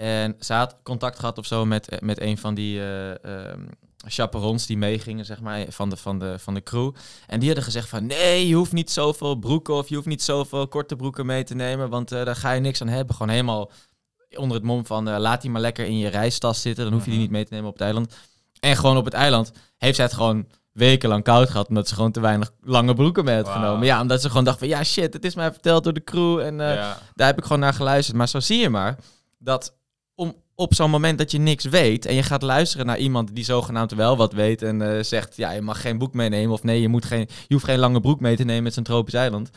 [SPEAKER 3] En ze had contact gehad of zo met, eh, met een van die ehm, chaperons die meegingen, zeg maar, van de, van, de, van de crew. En die hadden gezegd van, nee, je hoeft niet zoveel broeken of je hoeft niet zoveel korte broeken mee te nemen, want eh, daar ga je niks aan hebben. Gewoon helemaal onder het mom van, laat die maar lekker in je reistas zitten, dan hoef je die
[SPEAKER 1] Mhm.
[SPEAKER 3] niet mee te nemen op het eiland. En gewoon op het eiland heeft zij het gewoon wekenlang koud gehad, omdat ze gewoon te weinig lange broeken mee had genomen. Ja, omdat ze gewoon dacht van, ja shit, het is mij verteld door de crew en
[SPEAKER 1] ja.
[SPEAKER 3] daar heb ik gewoon naar geluisterd. Maar zo zie je maar dat op zo'n moment dat je niks weet en je gaat luisteren naar iemand die zogenaamd wel wat weet en eh, zegt, ja, je mag geen boek meenemen of nee, je, moet geen, je hoeft geen lange broek mee te nemen met zo'n tropisch eiland.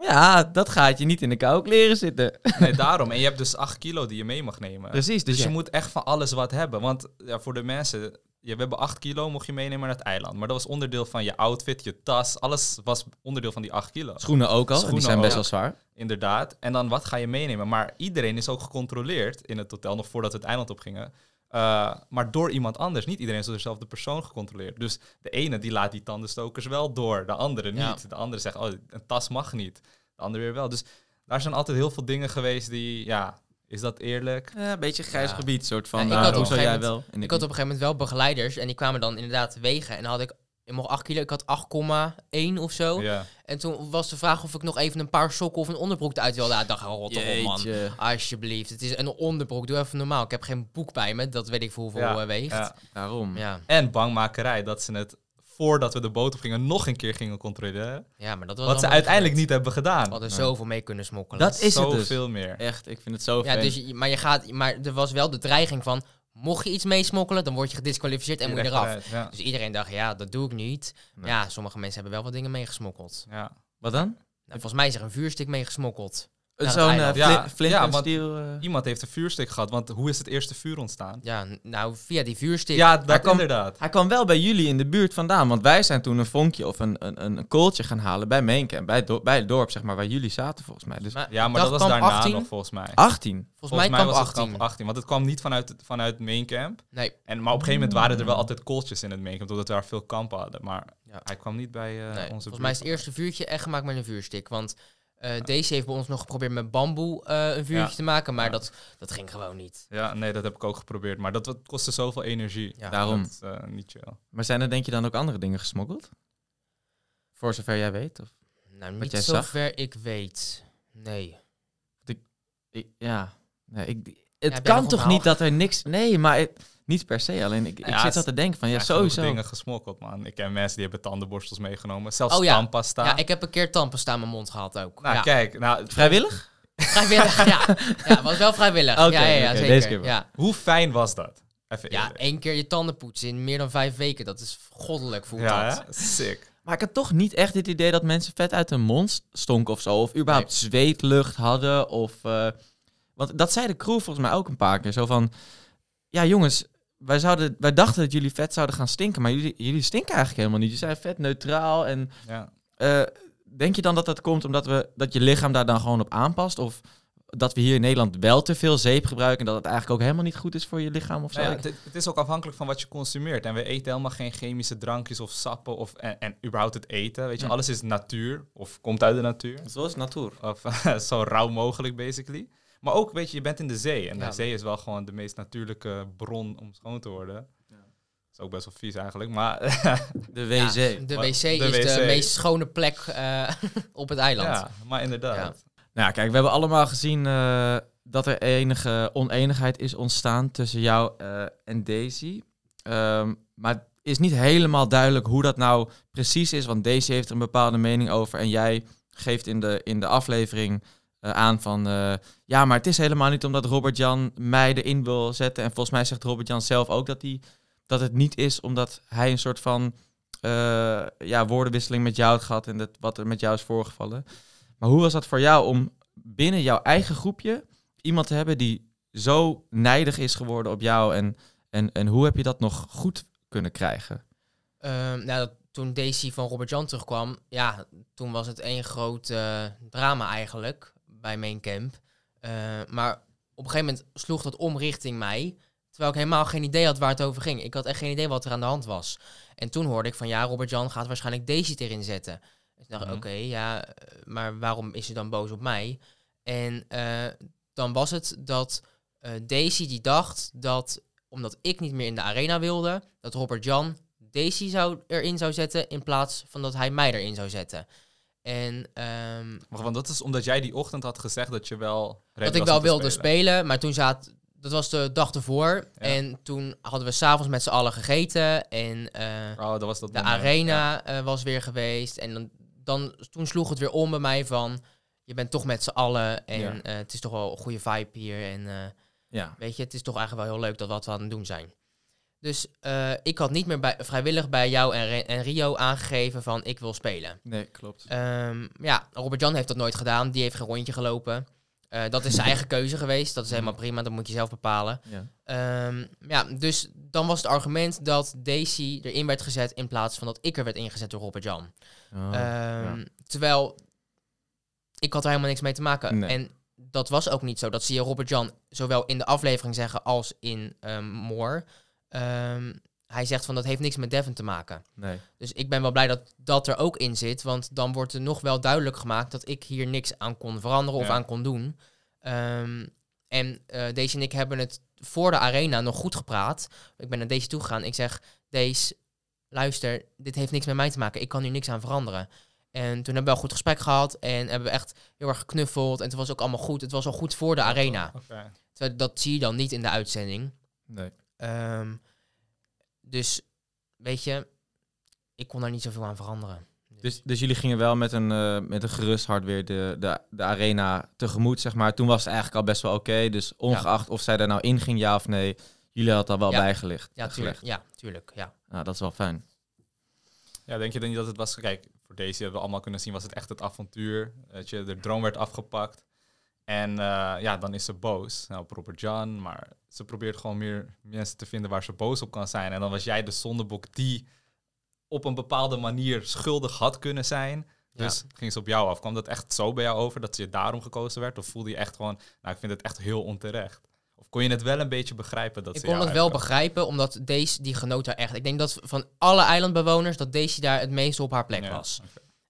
[SPEAKER 3] Ja, dat gaat je niet in de koude kleren zitten.
[SPEAKER 1] Nee, daarom. En je hebt dus 8 kilo die je mee mag nemen.
[SPEAKER 3] Precies, dus,
[SPEAKER 1] Dus je
[SPEAKER 3] ja.
[SPEAKER 1] moet echt van alles wat hebben. Want ja, voor de mensen, ja, we hebben 8 kilo mocht je meenemen naar het eiland. Maar dat was onderdeel van je outfit, je tas. Alles was onderdeel van die 8 kilo.
[SPEAKER 3] schoenen ook al, en die
[SPEAKER 1] Schoenen
[SPEAKER 3] zijn best wel zwaar.
[SPEAKER 1] Inderdaad. En dan wat ga je meenemen? Maar iedereen is ook gecontroleerd in het hotel, nog voordat we het eiland op gingen. Eh, maar door iemand anders. Niet iedereen is door dezelfde persoon gecontroleerd. Dus de ene die laat die tandenstokers wel door, de andere niet.
[SPEAKER 2] Ja.
[SPEAKER 1] De andere zegt, oh, een tas mag niet. De andere weer wel. Dus daar zijn altijd heel veel dingen geweest die, ja, is dat eerlijk?
[SPEAKER 3] Ja, een beetje grijs
[SPEAKER 1] Ja.
[SPEAKER 3] gebied, soort van,
[SPEAKER 2] Ja, ik
[SPEAKER 3] eh,
[SPEAKER 1] had op
[SPEAKER 3] hoe
[SPEAKER 1] een
[SPEAKER 3] zou
[SPEAKER 2] gegeven
[SPEAKER 3] jij wel? En
[SPEAKER 2] Ik had op een gegeven moment wel begeleiders. En die kwamen dan inderdaad wegen. En dan had ik, ik mocht 8 kilo, ik had 8,1 of zo.
[SPEAKER 1] Ja.
[SPEAKER 2] En toen was de vraag of ik nog even een paar sokken of een onderbroek eruit wilde. Ja, ik dacht, oh, op man. Alsjeblieft. Het is een onderbroek. Doe even normaal. Ik heb geen boek bij me. Dat weet ik voor hoeveel
[SPEAKER 1] Ja,
[SPEAKER 2] eh, weegt.
[SPEAKER 3] Daarom.
[SPEAKER 2] Ja.
[SPEAKER 1] En bangmakerij, dat ze het voordat we de boot op gingen nog een keer gingen controleren.
[SPEAKER 2] maar dat was
[SPEAKER 1] Wat ze uiteindelijk
[SPEAKER 2] gebeurd.
[SPEAKER 1] niet hebben gedaan.
[SPEAKER 2] We hadden zoveel mee kunnen smokkelen.
[SPEAKER 3] Dat is het dus.
[SPEAKER 1] Zoveel meer.
[SPEAKER 3] Echt, ik vind het zo
[SPEAKER 2] Ja,
[SPEAKER 3] fijn.
[SPEAKER 2] dus, je- maar, je gaat, maar er was wel de dreiging van... Mocht je iets meesmokkelen, dan word je gedisqualificeerd en moet je eraf.
[SPEAKER 1] Ja.
[SPEAKER 2] Dus iedereen dacht, ja, dat doe ik niet.
[SPEAKER 3] Nee.
[SPEAKER 2] Ja, sommige mensen hebben wel wat dingen meegesmokkeld.
[SPEAKER 1] Ja.
[SPEAKER 3] Wat dan?
[SPEAKER 2] Nou, volgens mij is er een vuurstik meegesmokkeld.
[SPEAKER 3] Zo'n uh,
[SPEAKER 1] Ja,
[SPEAKER 3] flint eh,
[SPEAKER 1] Iemand heeft een vuurstik gehad, want hoe is het eerste vuur ontstaan?
[SPEAKER 2] Ja, nou, via die vuurstik.
[SPEAKER 1] Ja, dat
[SPEAKER 3] kwam-
[SPEAKER 1] inderdaad.
[SPEAKER 3] Hij kwam wel bij jullie in de buurt vandaan, want wij zijn toen een vonkje of een, een, een kooltje gaan halen bij Meencamp, bij, do- bij het dorp, zeg maar, waar jullie zaten volgens mij. Dus
[SPEAKER 2] Maar
[SPEAKER 1] Ja, maar dat was daarna
[SPEAKER 2] 18.
[SPEAKER 1] nog volgens mij.
[SPEAKER 3] 18.
[SPEAKER 2] Volgens, mij kwam
[SPEAKER 1] was
[SPEAKER 2] 18.
[SPEAKER 1] het kamp 18, want het kwam niet vanuit, het- vanuit Maincamp.
[SPEAKER 2] Nee,
[SPEAKER 1] En, maar op een gegeven moment waren er wel altijd kooltjes in het Maincamp, doordat we daar veel kampen hadden. Maar
[SPEAKER 2] Ja.
[SPEAKER 1] hij kwam niet bij eh,
[SPEAKER 2] nee.
[SPEAKER 1] onze
[SPEAKER 2] volgens mij is het eerste vuurtje echt gemaakt met een vuurstik. Want eh, deze heeft bij ons nog geprobeerd met bamboe eh, een vuurtje
[SPEAKER 1] Ja.
[SPEAKER 2] te maken. Maar
[SPEAKER 1] Ja.
[SPEAKER 2] dat, dat ging gewoon niet.
[SPEAKER 1] Ja, nee, dat heb ik ook geprobeerd. Maar dat, wat- kostte zoveel energie.
[SPEAKER 2] Ja.
[SPEAKER 3] Daarom.
[SPEAKER 1] Dat is eh, niet chill.
[SPEAKER 3] Maar zijn er denk je dan ook andere dingen gesmokkeld? Voor zover jij weet? Of?
[SPEAKER 2] Nou, niet
[SPEAKER 3] jij zag?
[SPEAKER 2] zover ik weet. Nee.
[SPEAKER 3] Ik- ja, nee, ik, het kan toch niet dat er niks... Nee, maar het- niet per se. Alleen ik, ik
[SPEAKER 1] Ja,
[SPEAKER 3] zit zo te denken van, ja,
[SPEAKER 1] genoeg
[SPEAKER 3] sowieso.
[SPEAKER 1] dingen gesmokkeld, man. Ik ken mensen die hebben tandenborstels meegenomen. Zelfs
[SPEAKER 2] Oh ja.
[SPEAKER 1] tandpasta.
[SPEAKER 2] Ja, ik heb een keer tandpasta in mijn mond gehad ook.
[SPEAKER 1] Nou,
[SPEAKER 2] ja.
[SPEAKER 1] kijk. Nou,
[SPEAKER 3] Vrijwillig?
[SPEAKER 2] Vrijwillig, ja. Ja, was wel vrijwillig.
[SPEAKER 3] Oké,
[SPEAKER 2] ja, ja, ja zeker.
[SPEAKER 3] deze keer
[SPEAKER 2] ja.
[SPEAKER 1] hoe fijn was dat? Even
[SPEAKER 2] ja, één keer je tanden poetsen in meer dan vijf weken. Dat is goddelijk voelt
[SPEAKER 1] Ja,
[SPEAKER 2] dat.
[SPEAKER 1] hè? sick.
[SPEAKER 3] Maar ik had toch niet echt het idee dat mensen vet uit hun mond stonken of zo. Of überhaupt zweetlucht hadden. Of, eh, want dat zei de crew volgens mij ook een paar keer. Zo van, ja jongens, wij, zouden, wij dachten dat jullie vet zouden gaan stinken. Maar jullie, jullie stinken eigenlijk helemaal niet. Je zijn vet neutraal. En
[SPEAKER 1] Ja.
[SPEAKER 3] eh, denk je dan dat dat komt omdat we, dat je lichaam daar dan gewoon op aanpast? Of dat we hier in Nederland wel te veel zeep gebruiken... en dat het eigenlijk ook helemaal niet goed is voor je lichaam of zo?
[SPEAKER 1] Nou ja,
[SPEAKER 3] Ik-
[SPEAKER 1] het, het is ook afhankelijk van wat je consumeert. En we eten helemaal geen chemische drankjes of sappen of, en, en überhaupt het eten. Weet je, alles is natuur of komt uit de natuur.
[SPEAKER 3] Zoals natuur.
[SPEAKER 1] Of zo rauw mogelijk, basically. Maar ook, weet je, je bent in de zee. En
[SPEAKER 2] Ja.
[SPEAKER 1] de zee is wel gewoon de meest natuurlijke bron om schoon te worden. is ook best wel vies eigenlijk, maar
[SPEAKER 3] De
[SPEAKER 2] Ja,
[SPEAKER 3] wc.
[SPEAKER 2] de wc
[SPEAKER 1] de
[SPEAKER 2] is de meest schone plek eh, op het eiland.
[SPEAKER 1] ja, maar inderdaad.
[SPEAKER 2] Ja.
[SPEAKER 3] Nou, kijk, we hebben allemaal gezien eh, dat er enige oneenigheid is ontstaan tussen jou eh, en Daisy. Ehm, maar het is niet helemaal duidelijk hoe dat nou precies is, want Daisy heeft er een bepaalde mening over en jij geeft in de, in de aflevering aan van... eh, ja, maar het is helemaal niet omdat Robert-Jan mij erin wil zetten. En volgens mij zegt Robert-Jan zelf ook dat, hij, dat het niet is omdat hij een soort van eh, ja, woordenwisseling met jou had gehad en dat, wat er met jou is voorgevallen. Maar hoe was dat voor jou om binnen jouw eigen groepje iemand te hebben die zo nijdig is geworden op jou? En, en, en hoe heb je dat nog goed kunnen krijgen?
[SPEAKER 2] Ehm, nou, dat, toen Daisy van Robert Jan terugkwam, ja, toen was het één groot eh, drama eigenlijk bij Main Camp. Eh, maar op een gegeven moment sloeg dat om richting mij, terwijl ik helemaal geen idee had waar het over ging. Ik had echt geen idee wat er aan de hand was. En toen hoorde ik van, ja, Robert Jan gaat waarschijnlijk Daisy erin zetten. Dus ik dacht,
[SPEAKER 1] Mhm.
[SPEAKER 2] oké, ja, eh, maar waarom is ze dan boos op mij? En eh, dan was het dat eh, Daisy die dacht dat, omdat ik niet meer in de arena wilde, dat Robert Jan Daisy zou, erin zou zetten in plaats van dat hij mij erin zou zetten. En ehm,
[SPEAKER 1] Maar want dat is omdat jij die ochtend had gezegd dat je wel
[SPEAKER 2] dat ik wel wilde spelen. maar toen zat, dat was de dag ervoor.
[SPEAKER 1] Ja.
[SPEAKER 2] En toen hadden we s'avonds met z'n allen gegeten en eh,
[SPEAKER 1] Oh, dat was dat
[SPEAKER 2] de
[SPEAKER 1] moment,
[SPEAKER 2] arena eh, was weer geweest. En dan, dan, toen sloeg het weer om bij mij van, je bent toch met z'n allen en
[SPEAKER 1] Ja.
[SPEAKER 2] eh, het is toch wel een goede vibe hier. En
[SPEAKER 3] Ja,
[SPEAKER 2] weet je, het is toch eigenlijk wel heel leuk dat wat we aan het doen zijn. Dus eh, ik had niet meer bij, vrijwillig bij jou en, en Rio aangegeven van ik wil spelen.
[SPEAKER 3] nee, klopt.
[SPEAKER 2] Ehm, ja, Robert-Jan heeft dat nooit gedaan. Die heeft geen rondje gelopen. Eh, dat is zijn eigen keuze geweest. Dat is helemaal prima. Dat moet je zelf bepalen.
[SPEAKER 3] Ja.
[SPEAKER 2] Ehm, ja, dus dan was het argument dat Daisy erin werd gezet in plaats van dat ik er werd ingezet door Robert-Jan.
[SPEAKER 3] Oh,
[SPEAKER 2] Ehm,
[SPEAKER 3] ja.
[SPEAKER 2] Terwijl ik had er helemaal niks mee te maken.
[SPEAKER 3] Nee.
[SPEAKER 2] En dat was ook niet zo. Dat zie je Robert-Jan zowel in de aflevering zeggen als in Moore. Ehm, hij zegt van dat heeft niks met Devon te maken.
[SPEAKER 3] nee.
[SPEAKER 2] Dus ik ben wel blij dat dat er ook in zit. Want dan wordt er nog wel duidelijk gemaakt dat ik hier niks aan kon veranderen of
[SPEAKER 1] Ja.
[SPEAKER 2] aan kon doen. Ehm, en eh deze en ik hebben het voor de arena nog goed gepraat. Ik ben naar deze toe gegaan. Ik zeg, deze, luister, dit heeft niks met mij te maken. Ik kan hier niks aan veranderen. En toen hebben we wel goed gesprek gehad. En hebben we echt heel erg geknuffeld. En het was ook allemaal goed. Het was al goed voor de arena. Dat zie je dan niet in de uitzending.
[SPEAKER 3] nee.
[SPEAKER 2] Ehm, dus, weet je, ik kon daar niet zoveel aan veranderen.
[SPEAKER 3] Dus, dus jullie gingen wel met een, eh, met een gerust hart weer de, de, de arena tegemoet, zeg maar. Toen was het eigenlijk al best wel oké. Dus ongeacht of zij er nou in ging, ja of nee, jullie hadden al wel
[SPEAKER 2] Ja.
[SPEAKER 3] bijgelegd.
[SPEAKER 2] Ja, tuurlijk. Ja, tuurlijk. Ja.
[SPEAKER 3] Nou, dat is wel fijn.
[SPEAKER 1] Ja, denk je dan niet dat het was... Kijk, voor deze hebben we allemaal kunnen zien, was het echt het avontuur. Dat je, de droom werd afgepakt. En eh, ja, dan is ze boos nou, Robert John. Maar ze probeert gewoon meer mensen te vinden waar ze boos op kan zijn. En dan was jij de zondebok die op een bepaalde manier schuldig had kunnen zijn. Dus ging ze op jou af. Kwam dat echt zo bij jou over dat je daarom gekozen werd? Of voelde je echt gewoon, nou, ik vind het echt heel onterecht? Of kon je het wel een beetje begrijpen dat
[SPEAKER 2] Ik
[SPEAKER 1] ze
[SPEAKER 2] kon
[SPEAKER 1] jou
[SPEAKER 2] het wel begrijpen, omdat deze, die genoot daar echt. Ik denk dat van alle eilandbewoners, dat deze daar het meest op haar plek
[SPEAKER 1] Ja,
[SPEAKER 2] was.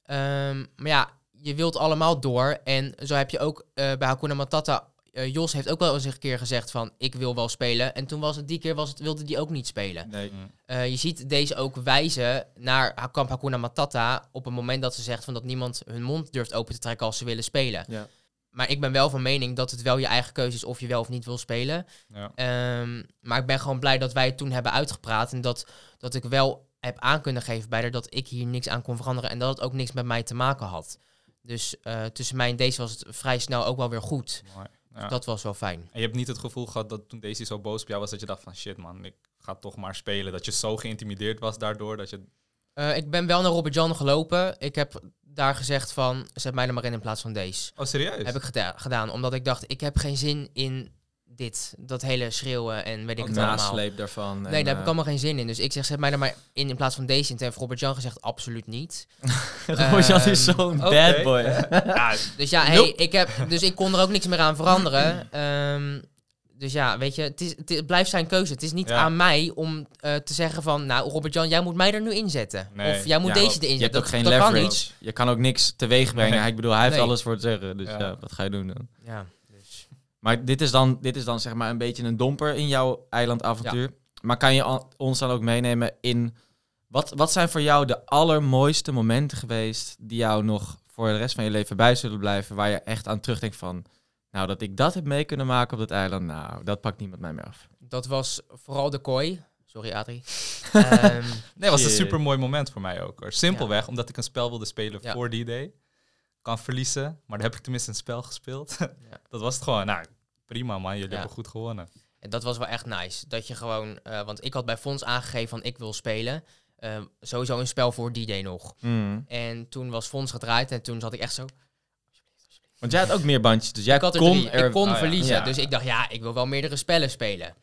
[SPEAKER 2] Ehm, maar ja, je wilt allemaal door. En zo heb je ook eh, bij Hakuna Matata... eh, Jos heeft ook wel eens een keer gezegd van, ik wil wel spelen. En toen was het die keer, was het, wilde die ook niet spelen.
[SPEAKER 3] Nee.
[SPEAKER 1] Mm.
[SPEAKER 2] Eh, je ziet deze ook wijzen naar kamp Hakuna Matata... op het moment dat ze zegt van dat niemand hun mond durft open te trekken als ze willen spelen.
[SPEAKER 3] Ja.
[SPEAKER 2] Maar ik ben wel van mening dat het wel je eigen keuze is of je wel of niet wil spelen.
[SPEAKER 1] Ja.
[SPEAKER 2] Ehm, maar ik ben gewoon blij dat wij het toen hebben uitgepraat. En dat, dat ik wel heb aan kunnen geven bij haar dat ik hier niks aan kon veranderen. En dat het ook niks met mij te maken had. Dus eh, tussen mij en deze was het vrij snel ook wel weer goed.
[SPEAKER 1] Mooi. Ja.
[SPEAKER 2] Dat was wel fijn.
[SPEAKER 1] En je hebt niet het gevoel gehad dat toen Daisy zo boos op jou was, dat je dacht van shit man, ik ga toch maar spelen. Dat je zo geïntimideerd was daardoor, dat je...
[SPEAKER 2] Eh, ik ben wel naar Robert Jan gelopen. Ik heb daar gezegd van, zet mij er maar in in plaats van deze.
[SPEAKER 1] Oh, serieus?
[SPEAKER 2] Heb ik geda- gedaan, omdat ik dacht, ik heb geen zin in dit. Dat hele schreeuwen en weet ik het allemaal.
[SPEAKER 3] nasleep daarvan.
[SPEAKER 2] Nee,
[SPEAKER 3] en,
[SPEAKER 2] daar heb ik
[SPEAKER 3] eh,
[SPEAKER 2] allemaal geen zin in. Dus ik zeg, zet mij er maar in in plaats van deze. En toen heeft Robert Jan gezegd, absoluut niet.
[SPEAKER 3] Rojan is
[SPEAKER 2] Ehm,
[SPEAKER 3] zo'n bad boy.
[SPEAKER 1] Ja,
[SPEAKER 2] Dus ja, hey, ik heb, dus ik kon er ook niks meer aan veranderen. Ehm, dus ja, weet je, het, is, het, het blijft zijn keuze. Het is niet
[SPEAKER 1] Ja.
[SPEAKER 2] aan mij om eh, te zeggen van... Nou, Robert-Jan, jij moet mij er nu inzetten.
[SPEAKER 1] Nee.
[SPEAKER 2] Of jij moet
[SPEAKER 3] Ja,
[SPEAKER 2] deze erin
[SPEAKER 3] Je hebt
[SPEAKER 2] zetten.
[SPEAKER 3] ook geen
[SPEAKER 2] dat, kan
[SPEAKER 3] leverage.
[SPEAKER 2] niet.
[SPEAKER 3] Je kan ook niks teweeg brengen.
[SPEAKER 1] Nee.
[SPEAKER 3] Ik bedoel, hij heeft
[SPEAKER 2] Nee.
[SPEAKER 3] alles voor te zeggen. Dus
[SPEAKER 1] Ja.
[SPEAKER 3] ja. wat ga je doen dan?
[SPEAKER 2] Ja.
[SPEAKER 3] Maar dit is, dan, dit is dan zeg maar een beetje een domper in jouw eilandavontuur. Maar kan je ons dan ook meenemen in... Wat, wat zijn voor jou de allermooiste momenten geweest... die jou nog voor de rest van je leven bij zullen blijven... waar je echt aan terugdenkt van... Nou, dat ik dat heb mee kunnen maken op dat eiland, nou, dat pakt niemand mij meer af.
[SPEAKER 2] Dat was vooral de kooi. Sorry, Adrie. Ehm,
[SPEAKER 1] Nee, het was een super mooi moment voor mij ook. Hoor. Simpelweg, omdat ik een spel wilde spelen
[SPEAKER 2] Ja.
[SPEAKER 1] voor die day. Kan verliezen, maar dan heb ik tenminste een spel gespeeld. Dat was het gewoon. Nou, prima man, jullie
[SPEAKER 2] Ja.
[SPEAKER 1] hebben goed gewonnen.
[SPEAKER 2] en dat was wel echt nice. Dat je gewoon... eh, want ik had bij Fons aangegeven van ik wil spelen. Eh, sowieso een spel voor die day nog.
[SPEAKER 3] Mm.
[SPEAKER 2] En toen was Fons gedraaid en toen zat ik echt zo...
[SPEAKER 3] Want jij had ook meer bandjes, dus jij
[SPEAKER 2] ik had er
[SPEAKER 3] kon
[SPEAKER 2] drie.
[SPEAKER 3] er...
[SPEAKER 2] ik kon
[SPEAKER 1] oh ja.
[SPEAKER 2] verliezen.
[SPEAKER 3] Ja.
[SPEAKER 2] Dus ik dacht, ja, ik wil wel meerdere spellen spelen.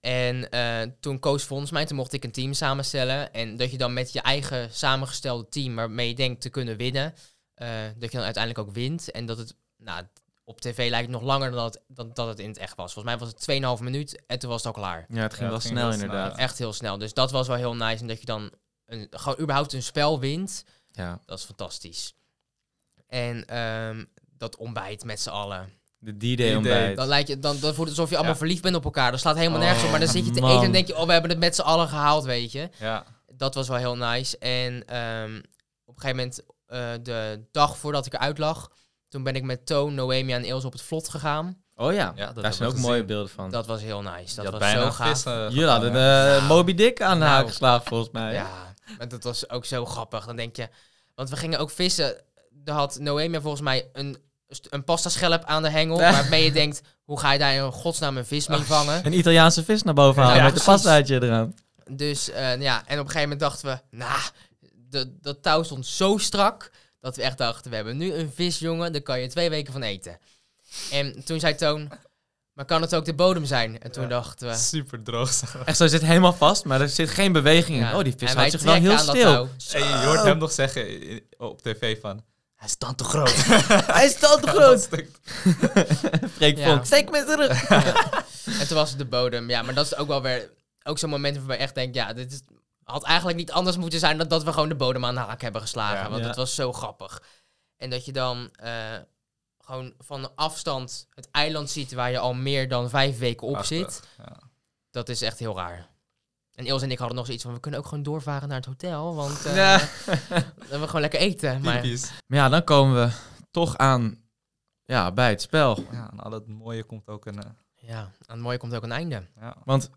[SPEAKER 2] En eh, toen koos Fons mij, toen mocht ik een team samenstellen. En dat je dan met je eigen samengestelde team, waarmee je denkt te kunnen winnen, eh, dat je dan uiteindelijk ook wint. En dat het, nou, op tv lijkt het nog langer dan dat, dan dat het in het echt was. Volgens mij was het 2,5 minuut en toen was het al klaar.
[SPEAKER 3] Ja, het ging
[SPEAKER 1] Ja,
[SPEAKER 3] wel
[SPEAKER 1] het ging
[SPEAKER 3] snel inderdaad.
[SPEAKER 2] Echt heel snel. Dus dat was wel heel nice. En dat je dan een, gewoon überhaupt een spel wint,
[SPEAKER 3] Ja,
[SPEAKER 2] dat is fantastisch. En ehm, dat ontbijt met z'n allen.
[SPEAKER 3] de D-Day ontbijt.
[SPEAKER 2] Dan, lijkt je, dan, dan voelt het alsof je allemaal
[SPEAKER 1] Ja.
[SPEAKER 2] verliefd bent op elkaar. Dat slaat helemaal
[SPEAKER 3] Oh,
[SPEAKER 2] nergens op. Maar dan zit je te
[SPEAKER 3] man.
[SPEAKER 2] eten en denk je, oh, we hebben het met z'n allen gehaald, weet je.
[SPEAKER 1] Ja,
[SPEAKER 2] Dat was wel heel nice. En ehm, op een gegeven moment, eh, de dag voordat ik eruit lag, toen ben ik met Toon, Noemia en Ilse op het vlot gegaan.
[SPEAKER 3] Oh ja,
[SPEAKER 1] Ja, dat
[SPEAKER 3] daar zijn ook mooie beelden van.
[SPEAKER 2] Dat was heel nice. Dat
[SPEAKER 1] je had
[SPEAKER 2] was
[SPEAKER 1] bijna
[SPEAKER 2] zo gaaf.
[SPEAKER 1] vissen
[SPEAKER 3] Jullie hadden de
[SPEAKER 2] Nou.
[SPEAKER 3] Moby Dick aan de
[SPEAKER 2] Nou.
[SPEAKER 3] haak geslagen volgens mij.
[SPEAKER 2] Ja, maar dat was ook zo grappig. Dan denk je, want we gingen ook vissen. Er had Noemia volgens mij een, een pasta schelp aan de hengel.
[SPEAKER 3] Ja.
[SPEAKER 2] Waarmee je denkt, hoe ga je daar in godsnaam een vis mee vangen?
[SPEAKER 3] Een Italiaanse vis naar boven halen
[SPEAKER 2] Ja,
[SPEAKER 3] met een pastaatje eraan.
[SPEAKER 2] Dus eh, ja, en op een gegeven moment dachten we, nou, de- dat touw stond zo strak, dat we echt dachten, we hebben nu een vis, jongen, daar kan je twee weken van eten. En toen zei Toon, maar kan het ook de bodem zijn? En toen
[SPEAKER 1] Ja.
[SPEAKER 2] dachten we...
[SPEAKER 1] Super droog.
[SPEAKER 3] Echt zo, zit helemaal vast, maar er zit geen beweging in.
[SPEAKER 2] ja.
[SPEAKER 3] Oh, die vis
[SPEAKER 2] En
[SPEAKER 3] houdt zich wel heel stil.
[SPEAKER 1] En je hoort hem nog zeggen op tv van... Hij is dan te groot.
[SPEAKER 3] Hij is te
[SPEAKER 1] Dat
[SPEAKER 3] groot. Freek
[SPEAKER 2] Ja.
[SPEAKER 3] Steek me terug.
[SPEAKER 2] En toen was het de bodem. Ja, maar dat is ook wel weer... Ook zo'n moment waarbij je echt denkt, ja, dit is, had eigenlijk niet anders moeten zijn dan dat we gewoon de bodem aan de haak hebben geslagen.
[SPEAKER 1] Ja.
[SPEAKER 2] want
[SPEAKER 3] Ja.
[SPEAKER 2] het was zo grappig. En dat je dan eh, gewoon van een afstand het eiland ziet waar je al meer dan vijf weken op
[SPEAKER 1] Prachtig,
[SPEAKER 2] zit.
[SPEAKER 1] Ja.
[SPEAKER 2] Dat is echt heel raar. En Ilse en ik hadden nog zoiets van, we kunnen ook gewoon doorvaren naar het hotel. Want eh
[SPEAKER 3] Ja.
[SPEAKER 2] dan hebben we gewoon lekker eten. Maar.
[SPEAKER 3] Maar ja, dan komen we toch aan ja, bij het spel.
[SPEAKER 1] Ja, en al het mooie komt ook een... eh,
[SPEAKER 2] ja, aan het mooie komt ook een einde.
[SPEAKER 1] ja.
[SPEAKER 3] Want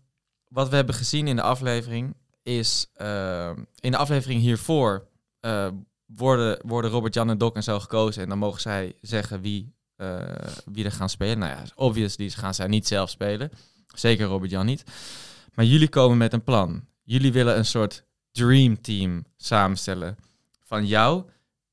[SPEAKER 3] wat we hebben gezien in de aflevering is... eh, in de aflevering hiervoor eh, worden, worden Robert-Jan en Doc en zo gekozen. En dan mogen zij zeggen wie, eh, wie er gaan spelen. Nou ja, obviously gaan zij niet zelf spelen. Zeker Robert-Jan niet. Maar jullie komen met een plan. Jullie willen een soort dream team samenstellen van jou.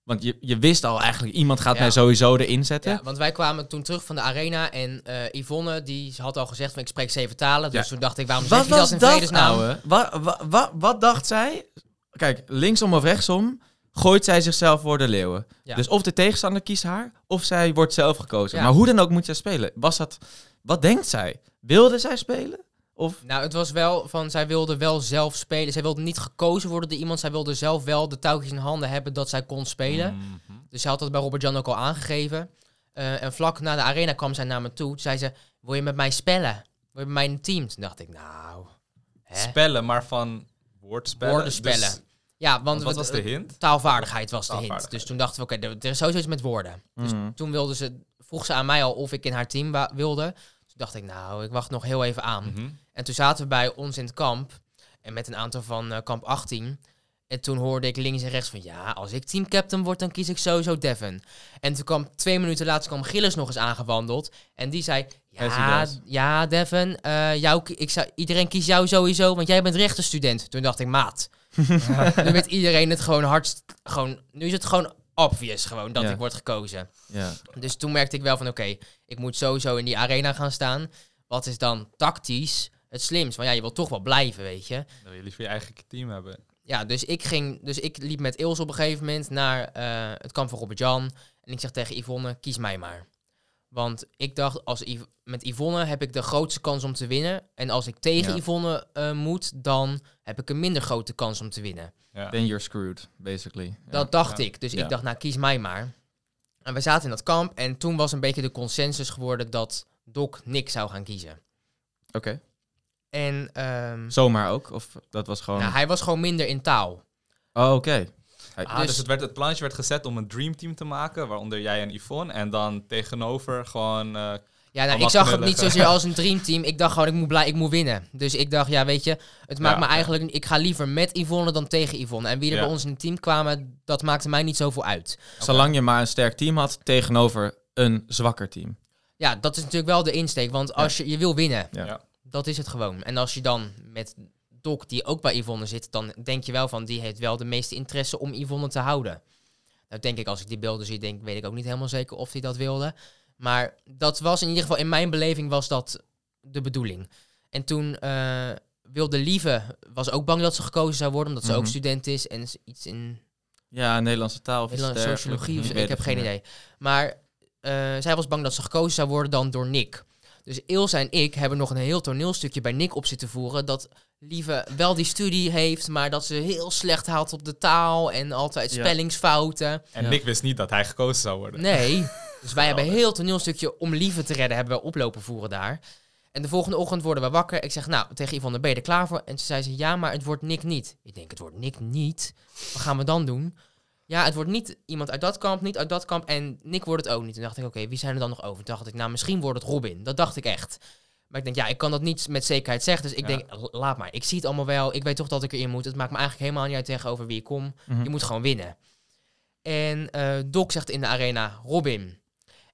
[SPEAKER 3] Want je, je wist al eigenlijk, iemand gaat mij sowieso erin zetten.
[SPEAKER 2] Ja, want wij kwamen toen terug van de arena en eh, Yvonne die had al gezegd van ik spreek zeven talen. Dus toen dacht ik, waarom zeg je dat in vredesnaam?
[SPEAKER 3] ouwe? Wat, wat, wat, wat dacht zij? Kijk, linksom of rechtsom gooit zij zichzelf voor de leeuwen.
[SPEAKER 2] Ja.
[SPEAKER 3] Dus of de tegenstander kiest haar, of zij wordt zelf gekozen.
[SPEAKER 2] Ja.
[SPEAKER 3] Maar hoe dan ook moet zij spelen. Was dat, wat denkt zij? Wilde zij spelen? Of,
[SPEAKER 2] Nou, het was wel van, zij wilde wel zelf spelen. Zij wilde niet gekozen worden door iemand. Zij wilde zelf wel de touwtjes in handen hebben dat zij kon spelen.
[SPEAKER 1] Mhm.
[SPEAKER 2] Dus zij had dat bij Robert-Jan ook al aangegeven. Eh, en vlak na de arena kwam zij naar me toe. Toen zei ze, wil je met mij spellen? Wil je met mij in een team? Toen dacht ik, nou... Hè?
[SPEAKER 1] Spellen, maar van woordspellen.
[SPEAKER 2] Woordenspellen.
[SPEAKER 1] Dus-
[SPEAKER 2] Ja, want
[SPEAKER 1] want wat was de hint?
[SPEAKER 2] Taalvaardigheid was de hint. Dus toen dachten we, oké, er- er is sowieso iets met woorden. Dus
[SPEAKER 3] Mhm.
[SPEAKER 2] toen wilde ze, vroeg ze aan mij al of ik in haar team wilde. Toen dacht ik, nou, ik wacht nog heel even aan.
[SPEAKER 1] Mhm.
[SPEAKER 2] En toen zaten we bij ons in het kamp. En met een aantal van eh, kamp 18. En toen hoorde ik links en rechts van... Ja, als ik teamcaptain word, dan kies ik sowieso Devin. En toen kwam twee minuten later kwam Gilles nog eens aangewandeld. En die zei... Ja, ja Devin, eh, jou, ik zou, iedereen kiest jou sowieso, want jij bent rechtenstudent. Toen dacht ik, maat. nu weet iedereen het gewoon hardst... Gewoon, nu is het gewoon obvious gewoon dat
[SPEAKER 3] Ja.
[SPEAKER 2] ik word gekozen.
[SPEAKER 3] ja.
[SPEAKER 2] Dus toen merkte ik wel van, oké, ik moet sowieso in die arena gaan staan. Wat is dan tactisch het slimst? Want ja, je wilt toch wel blijven, weet je.
[SPEAKER 1] Dan wil je liever je eigen team hebben.
[SPEAKER 2] Ja, dus ik ging, dus ik liep met Ilse op een gegeven moment naar eh, het kamp van Robert-Jan. En ik zeg tegen Yvonne, kies mij maar. Want ik dacht, als Yv- met Yvonne heb ik de grootste kans om te winnen. En als ik tegen
[SPEAKER 3] Ja.
[SPEAKER 2] Yvonne eh, moet, dan heb ik een minder grote kans om te winnen.
[SPEAKER 1] Ja.
[SPEAKER 3] Then you're screwed, basically. Ja.
[SPEAKER 2] Dat dacht
[SPEAKER 1] ja.
[SPEAKER 2] ik. Dus
[SPEAKER 3] Ja.
[SPEAKER 2] ik dacht, nou, kies mij maar. En we zaten in dat kamp en toen was een beetje de consensus geworden dat Doc Nick zou gaan kiezen.
[SPEAKER 3] Oké.
[SPEAKER 2] En ehm,
[SPEAKER 3] Zomaar ook? Of dat was gewoon...
[SPEAKER 2] nou, hij was gewoon minder in taal.
[SPEAKER 3] Oh, oké.
[SPEAKER 1] Ah, dus,
[SPEAKER 2] Dus-
[SPEAKER 1] het, werd, het plannetje werd gezet om een dreamteam te maken, waaronder jij en Yvonne. En dan tegenover gewoon... eh,
[SPEAKER 2] Ja, nou, ik zag het niet zozeer als een dreamteam. Ik dacht gewoon, ik moet, blij, ik moet winnen. Dus ik dacht, ja, weet je, het maakt
[SPEAKER 1] Ja,
[SPEAKER 2] me
[SPEAKER 1] ja.
[SPEAKER 2] eigenlijk... Ik ga liever met Yvonne dan tegen Yvonne. En wie er
[SPEAKER 1] Ja.
[SPEAKER 2] bij ons in het team kwamen, dat maakte mij niet zoveel uit.
[SPEAKER 3] Zolang je maar een sterk team had tegenover een zwakker team.
[SPEAKER 2] Ja, dat is natuurlijk wel de insteek. Want als je, je wil winnen,
[SPEAKER 3] Ja.
[SPEAKER 2] Dat is het gewoon. En als je dan met Doc, die ook bij Yvonne zit, dan denk je wel van, die heeft wel de meeste interesse om Yvonne te houden. Nou denk ik, als ik die beelden zie, denk, weet ik ook niet helemaal zeker of hij dat wilde. Maar dat was in ieder geval, in mijn beleving was dat de bedoeling. En toen eh, wilde Lieve, was ook bang dat ze gekozen zou worden, omdat ze ook
[SPEAKER 3] Mhm.
[SPEAKER 2] student is en is iets in
[SPEAKER 3] Ja, Nederlandse taal of
[SPEAKER 2] Nederlandse sociologie of Ik heb geen idee. Maar eh, zij was bang dat ze gekozen zou worden dan door Nick. Dus Ilse en ik hebben nog een heel toneelstukje bij Nick op zitten voeren. Dat Lieve wel die studie heeft, maar dat ze heel slecht haalt op de taal en altijd
[SPEAKER 3] Ja.
[SPEAKER 2] spellingsfouten.
[SPEAKER 1] en. Nick wist niet dat hij gekozen zou worden.
[SPEAKER 2] Nee. Dus wij hebben een heel toneelstukje om Lieve te redden, hebben we oplopen voeren daar. En de volgende ochtend worden we wakker. Ik zeg, nou, tegen Yvonne, ben je er klaar voor? En ze zei ze, ja, maar het wordt Nick niet. Ik denk, het wordt Nick niet? Wat gaan we dan doen? Ja, het wordt niet iemand uit dat kamp, niet uit dat kamp. En Nick wordt het ook niet. Toen dacht ik, oké, wie zijn er dan nog over? Toen dacht ik, nou, misschien wordt het Robin. Dat dacht ik echt. Maar ik denk, ja, ik kan dat niet met zekerheid zeggen. Dus ik
[SPEAKER 1] Ja.
[SPEAKER 2] denk, laat maar. Ik zie het allemaal wel. Ik weet toch dat ik erin moet. Het maakt me eigenlijk helemaal niet uit tegenover wie ik kom.
[SPEAKER 3] Mhm.
[SPEAKER 2] Je moet gewoon winnen. En eh Doc zegt in de arena Robin.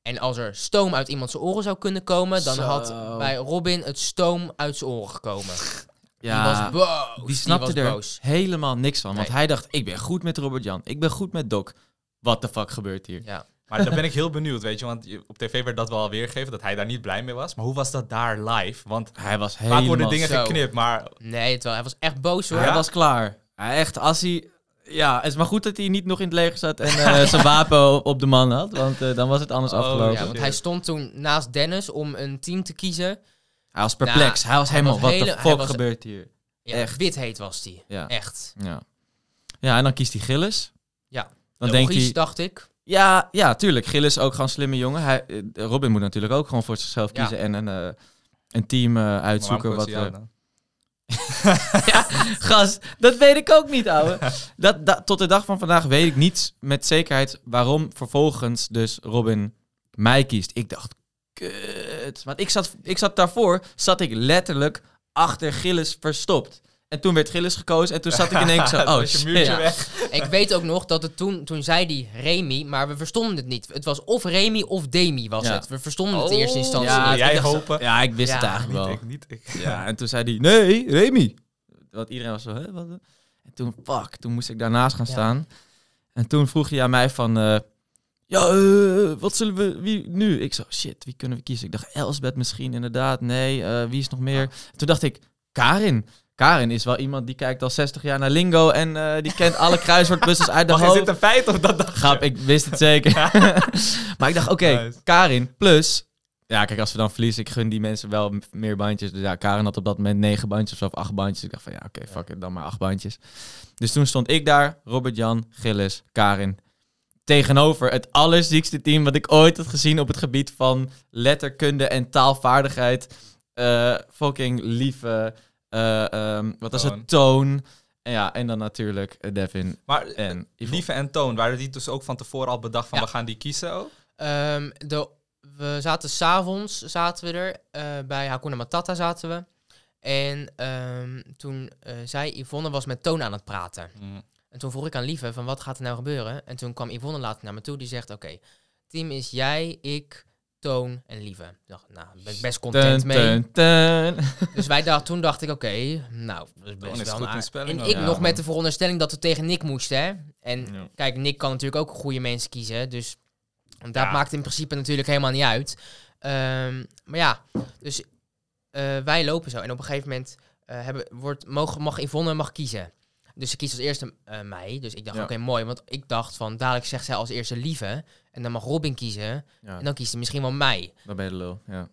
[SPEAKER 2] En als er stoom uit iemand zijn oren zou kunnen komen, dan
[SPEAKER 3] Zo.
[SPEAKER 2] had bij Robin het stoom uit zijn oren gekomen.
[SPEAKER 3] Ja,
[SPEAKER 2] die was boos.
[SPEAKER 3] die snapte
[SPEAKER 2] was
[SPEAKER 3] er
[SPEAKER 2] boos.
[SPEAKER 3] helemaal niks van. Want
[SPEAKER 2] Nee.
[SPEAKER 3] hij dacht, ik ben goed met Robert Jan. Ik ben goed met Doc. What the fuck gebeurt hier?
[SPEAKER 2] Ja.
[SPEAKER 1] Maar daar ben ik heel benieuwd, weet je. Want op tv werd dat wel weergegeven, dat hij daar niet blij mee was. Maar hoe was dat daar live? Want
[SPEAKER 3] Hij was
[SPEAKER 1] vaak
[SPEAKER 3] helemaal...
[SPEAKER 1] worden dingen
[SPEAKER 2] zo.
[SPEAKER 1] geknipt, maar...
[SPEAKER 2] Nee, het wel, hij was echt boos hoor.
[SPEAKER 3] Hij was klaar. Hij echt, als hij... Ja, het is maar goed dat hij niet nog in het leger zat en eh, zijn wapen op, de man had. Want eh, dan was het anders
[SPEAKER 1] Oh,
[SPEAKER 3] afgelopen.
[SPEAKER 2] Ja, want hij stond toen naast Dennis om een team te kiezen.
[SPEAKER 3] Hij was perplex. hij was helemaal, wat de fuck
[SPEAKER 2] was-
[SPEAKER 3] gebeurt hier?
[SPEAKER 2] Ja,
[SPEAKER 3] Echt.
[SPEAKER 2] Wit heet was die.
[SPEAKER 3] Ja.
[SPEAKER 2] Echt.
[SPEAKER 3] Ja. ja, en dan kiest hij Gillis.
[SPEAKER 2] Ja.
[SPEAKER 3] Dan denkt
[SPEAKER 2] Logisch,
[SPEAKER 3] hij...
[SPEAKER 2] dacht ik.
[SPEAKER 3] Ja, ja, tuurlijk. Gillis is ook gewoon een slimme jongen. Hij, eh, Robin moet natuurlijk ook gewoon voor zichzelf
[SPEAKER 2] Ja.
[SPEAKER 3] kiezen en een, eh, een team eh, uitzoeken. Wat,
[SPEAKER 1] dan?
[SPEAKER 3] Gast, dat weet ik ook niet, ouwe. Dat, dat, tot de dag van vandaag weet ik niet met zekerheid waarom vervolgens dus Robin mij kiest. Ik dacht, kut. Want ik zat, ik zat daarvoor, zat ik letterlijk achter Gillis verstopt. En toen werd Gillis gekozen en toen zat ik in één keer zo, oh shit.
[SPEAKER 1] muurtje
[SPEAKER 2] Ja.
[SPEAKER 1] weg.
[SPEAKER 2] Ik weet ook nog dat het toen, toen zei die Remy, maar we verstonden het niet. Het was of Remy of Demi was
[SPEAKER 3] Ja.
[SPEAKER 2] het. We verstonden het in eerste instantie
[SPEAKER 3] Ja,
[SPEAKER 2] niet.
[SPEAKER 1] jij
[SPEAKER 2] Ik dacht zo-
[SPEAKER 1] hopen.
[SPEAKER 3] Ja, ik wist
[SPEAKER 2] Ja,
[SPEAKER 3] het eigenlijk wel.
[SPEAKER 1] Niet ik, niet ik.
[SPEAKER 3] Ja, en toen zei hij, nee, Remy. Want iedereen was zo, hè, wat? En toen, fuck, toen moest ik daarnaast gaan
[SPEAKER 2] Ja.
[SPEAKER 3] staan. En toen vroeg hij aan mij van, eh, ja, eh, wat zullen we, wie nu? Ik zo, shit, wie kunnen we kiezen? Ik dacht, Elsbeth misschien, inderdaad, nee, eh, wie is nog meer? Toen dacht ik, Karin. Karin is wel iemand die kijkt al 60 jaar naar Lingo en eh, die kent alle kruiswoordpuzzels uit de
[SPEAKER 1] is
[SPEAKER 3] hoofd.
[SPEAKER 1] dit een feit of dat dacht?
[SPEAKER 3] Grap, ik wist het zeker. maar ik dacht, oké,
[SPEAKER 1] Nice.
[SPEAKER 3] Karin plus... Ja, kijk, als we dan verliezen, ik gun die mensen wel meer bandjes. Dus ja, Karin had op dat moment negen bandjes of acht bandjes. Ik dacht van, ja, oké, fuck it, dan maar acht bandjes. Dus toen stond ik daar, Robert-Jan, Gillis, Karin. Tegenover het allerziekste team wat ik ooit had gezien op het gebied van letterkunde en taalvaardigheid. Eh, fucking lieve, eh, ehm, wat was het, Toon. En ja, en dan natuurlijk eh, Devin
[SPEAKER 1] Maar
[SPEAKER 3] en.
[SPEAKER 1] Lieve en Toon, waren die dus ook van tevoren al bedacht van
[SPEAKER 2] Ja.
[SPEAKER 1] we gaan die kiezen ook?
[SPEAKER 2] Ehm, de, we zaten s'avonds zaten we er. eh, bij Hakuna Matata zaten we. En ehm, toen eh, zei Yvonne was met Toon aan het praten. En toen vroeg ik aan Lieve van wat gaat er nou gebeuren? En toen kwam Yvonne later naar me toe. Die zegt oké, team is jij, ik, Toon en Lieve. Ik dacht, nou, daar ben ik best content mee. Dus wij dacht, toen dacht ik, oké, nou, dat is best wel een
[SPEAKER 1] spelling
[SPEAKER 2] En ik
[SPEAKER 3] Ja,
[SPEAKER 2] nog
[SPEAKER 3] man.
[SPEAKER 2] met de veronderstelling dat we tegen Nick moesten, hè. En
[SPEAKER 3] Ja.
[SPEAKER 2] kijk, Nick kan natuurlijk ook goede mensen kiezen, dus dat
[SPEAKER 1] Ja.
[SPEAKER 2] maakt in principe natuurlijk helemaal niet uit. Ehm, maar ja, dus eh, wij lopen zo. En op een gegeven moment eh, hebben, wordt, mag, mag Yvonne mag kiezen. Dus ze kiest als eerste eh, mij. Dus ik dacht,
[SPEAKER 3] Ja.
[SPEAKER 2] oké, mooi. Want ik dacht van, dadelijk zegt zij als eerste Lieve. En dan mag Robin kiezen.
[SPEAKER 3] Ja,
[SPEAKER 2] En dan kiest hij misschien wel mij.
[SPEAKER 3] dan ben je de lul. Ja.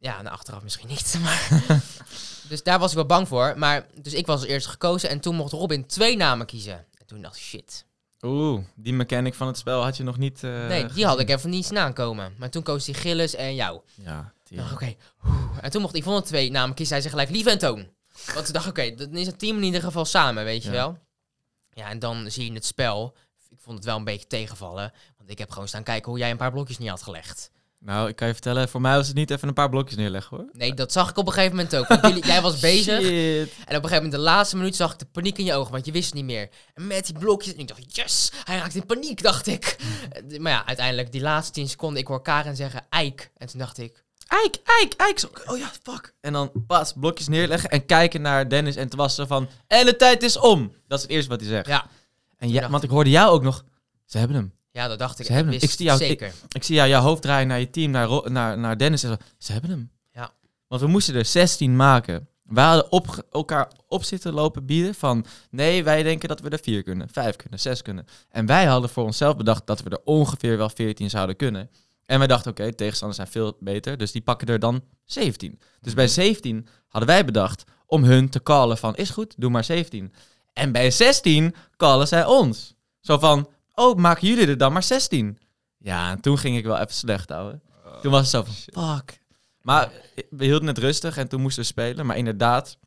[SPEAKER 2] Ja, nou, achteraf misschien niet. Maar dus daar was ik wel bang voor. Maar dus ik was als eerste gekozen. En toen mocht Robin twee namen kiezen. En toen dacht ik, shit.
[SPEAKER 3] Oeh, die mechanic van het spel had je nog niet. eh,
[SPEAKER 2] nee, die had ik even niet aankomen. Maar toen koos hij Gilles en jou.
[SPEAKER 3] Ja,
[SPEAKER 2] oké. En toen mocht Yvonne twee namen kiezen. Hij zei gelijk Lieve en Toon. Want toen dacht ik, oké, dan is het team in ieder geval samen, weet je
[SPEAKER 3] Ja.
[SPEAKER 2] wel. Ja, en dan zie je het spel. Ik vond het wel een beetje tegenvallen. Want ik heb gewoon staan kijken hoe jij een paar blokjes niet had gelegd.
[SPEAKER 3] Nou, ik kan je vertellen, voor mij was het niet even een paar blokjes neerleggen hoor.
[SPEAKER 2] Nee, dat zag ik op een gegeven moment ook. Want jullie, jij was bezig.
[SPEAKER 3] Shit.
[SPEAKER 2] En op een gegeven moment, de laatste minuut, zag ik de paniek in je ogen. Want je wist het niet meer. En met die blokjes. En ik dacht, yes, hij raakt in paniek, dacht ik. Eh, Maar ja, uiteindelijk, die laatste 10 seconden, ik hoor Karen zeggen, eik. En toen dacht ik,
[SPEAKER 3] Eik, eik, eik. Zo, Oh ja, fuck. En dan pas blokjes neerleggen en kijken naar Dennis en ze van... En de tijd is om. Dat is het eerste wat hij zegt.
[SPEAKER 2] ja.
[SPEAKER 3] En ja, want ik hoorde jou ook nog... Ze hebben hem.
[SPEAKER 2] Ja, dat dacht ik.
[SPEAKER 3] Ze hebben
[SPEAKER 2] ik
[SPEAKER 3] hem. Ik zie jou-
[SPEAKER 2] zeker.
[SPEAKER 3] Ik zie jou, jouw hoofd draaien naar je team, naar, naar, naar Dennis. En zo, ze hebben hem.
[SPEAKER 2] Ja.
[SPEAKER 3] Want we moesten er 16 maken. We hadden op, elkaar op zitten lopen bieden van... Nee, wij denken dat we er 4 kunnen, 5 kunnen, 6 kunnen. En wij hadden voor onszelf bedacht dat we er ongeveer wel 14 zouden kunnen. En wij dachten, oké, tegenstanders zijn veel beter. Dus die pakken er dan 17. Dus bij 17 hadden wij bedacht om hun te callen van... Is goed, doe maar 17. En bij 16 callen zij ons. Zo van, oh, maken jullie er dan maar 16? Ja, en toen ging ik wel even slecht, ouwe. Toen was het zo van, fuck. Maar we hielden het rustig en toen moesten we spelen. Maar inderdaad,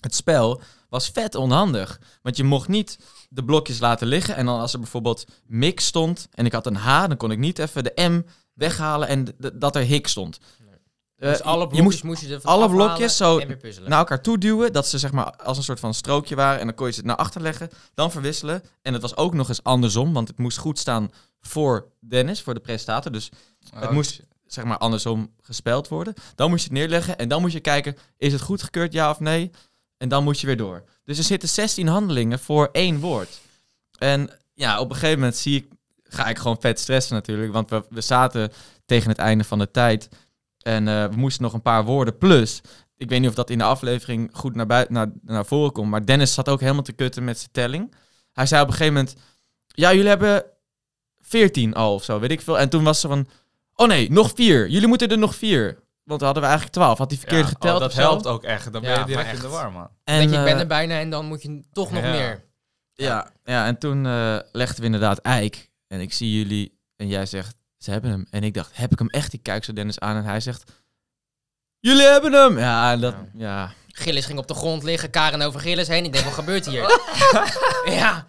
[SPEAKER 3] het spel was vet onhandig. Want je mocht niet de blokjes laten liggen. En dan als er bijvoorbeeld mix stond en ik had een H, dan kon ik niet even de M weghalen en dat er hik stond. Eh,
[SPEAKER 2] Dus alle
[SPEAKER 3] je
[SPEAKER 2] blokjes
[SPEAKER 3] moest
[SPEAKER 2] moest je er van
[SPEAKER 3] alle blokjes zo naar elkaar toe duwen. Dat ze zeg maar als een soort van strookje waren. En dan kon je ze naar achter leggen. Dan verwisselen. En het was ook nog eens andersom. Want het moest goed staan voor Dennis, voor de presentator. Dus het
[SPEAKER 1] Oh,
[SPEAKER 3] moest zeg maar andersom gespeld worden. Dan moest je het neerleggen. En dan moet je kijken, is het goedgekeurd ja of nee? En dan moet je weer door. Dus er zitten 16 handelingen voor één woord. En ja, op een gegeven moment zie ik, ga ik gewoon vet stressen natuurlijk. Want we, we zaten tegen het einde van de tijd. En eh, we moesten nog een paar woorden. Plus, ik weet niet of dat in de aflevering goed naar, buiten, naar, naar voren komt. Maar Dennis zat ook helemaal te kutten met zijn telling. Hij zei op een gegeven moment... Ja, jullie hebben 14 al of zo, weet ik veel. En toen was ze van... Oh nee, nog vier. Jullie moeten er nog vier. Want we hadden we eigenlijk 12. Had hij verkeerd
[SPEAKER 1] Ja,
[SPEAKER 3] geteld
[SPEAKER 1] oh, dat helpt ook echt. Dan ben
[SPEAKER 2] Ja,
[SPEAKER 1] je direct in de war, man.
[SPEAKER 3] En,
[SPEAKER 2] je, ik ben
[SPEAKER 3] eh,
[SPEAKER 2] er bijna en dan moet je toch nog
[SPEAKER 1] Ja.
[SPEAKER 2] meer.
[SPEAKER 3] Ja, ja, en toen eh, legden we inderdaad Eik. En ik zie jullie en jij zegt, ze hebben hem. En ik dacht, heb ik hem echt? Ik kijk zo Dennis aan en hij zegt, jullie hebben hem! Ja, en dat, ja.
[SPEAKER 2] Gillis ging op de grond liggen, Karen over Gillis heen. Ik denk, wat gebeurt hier? ja,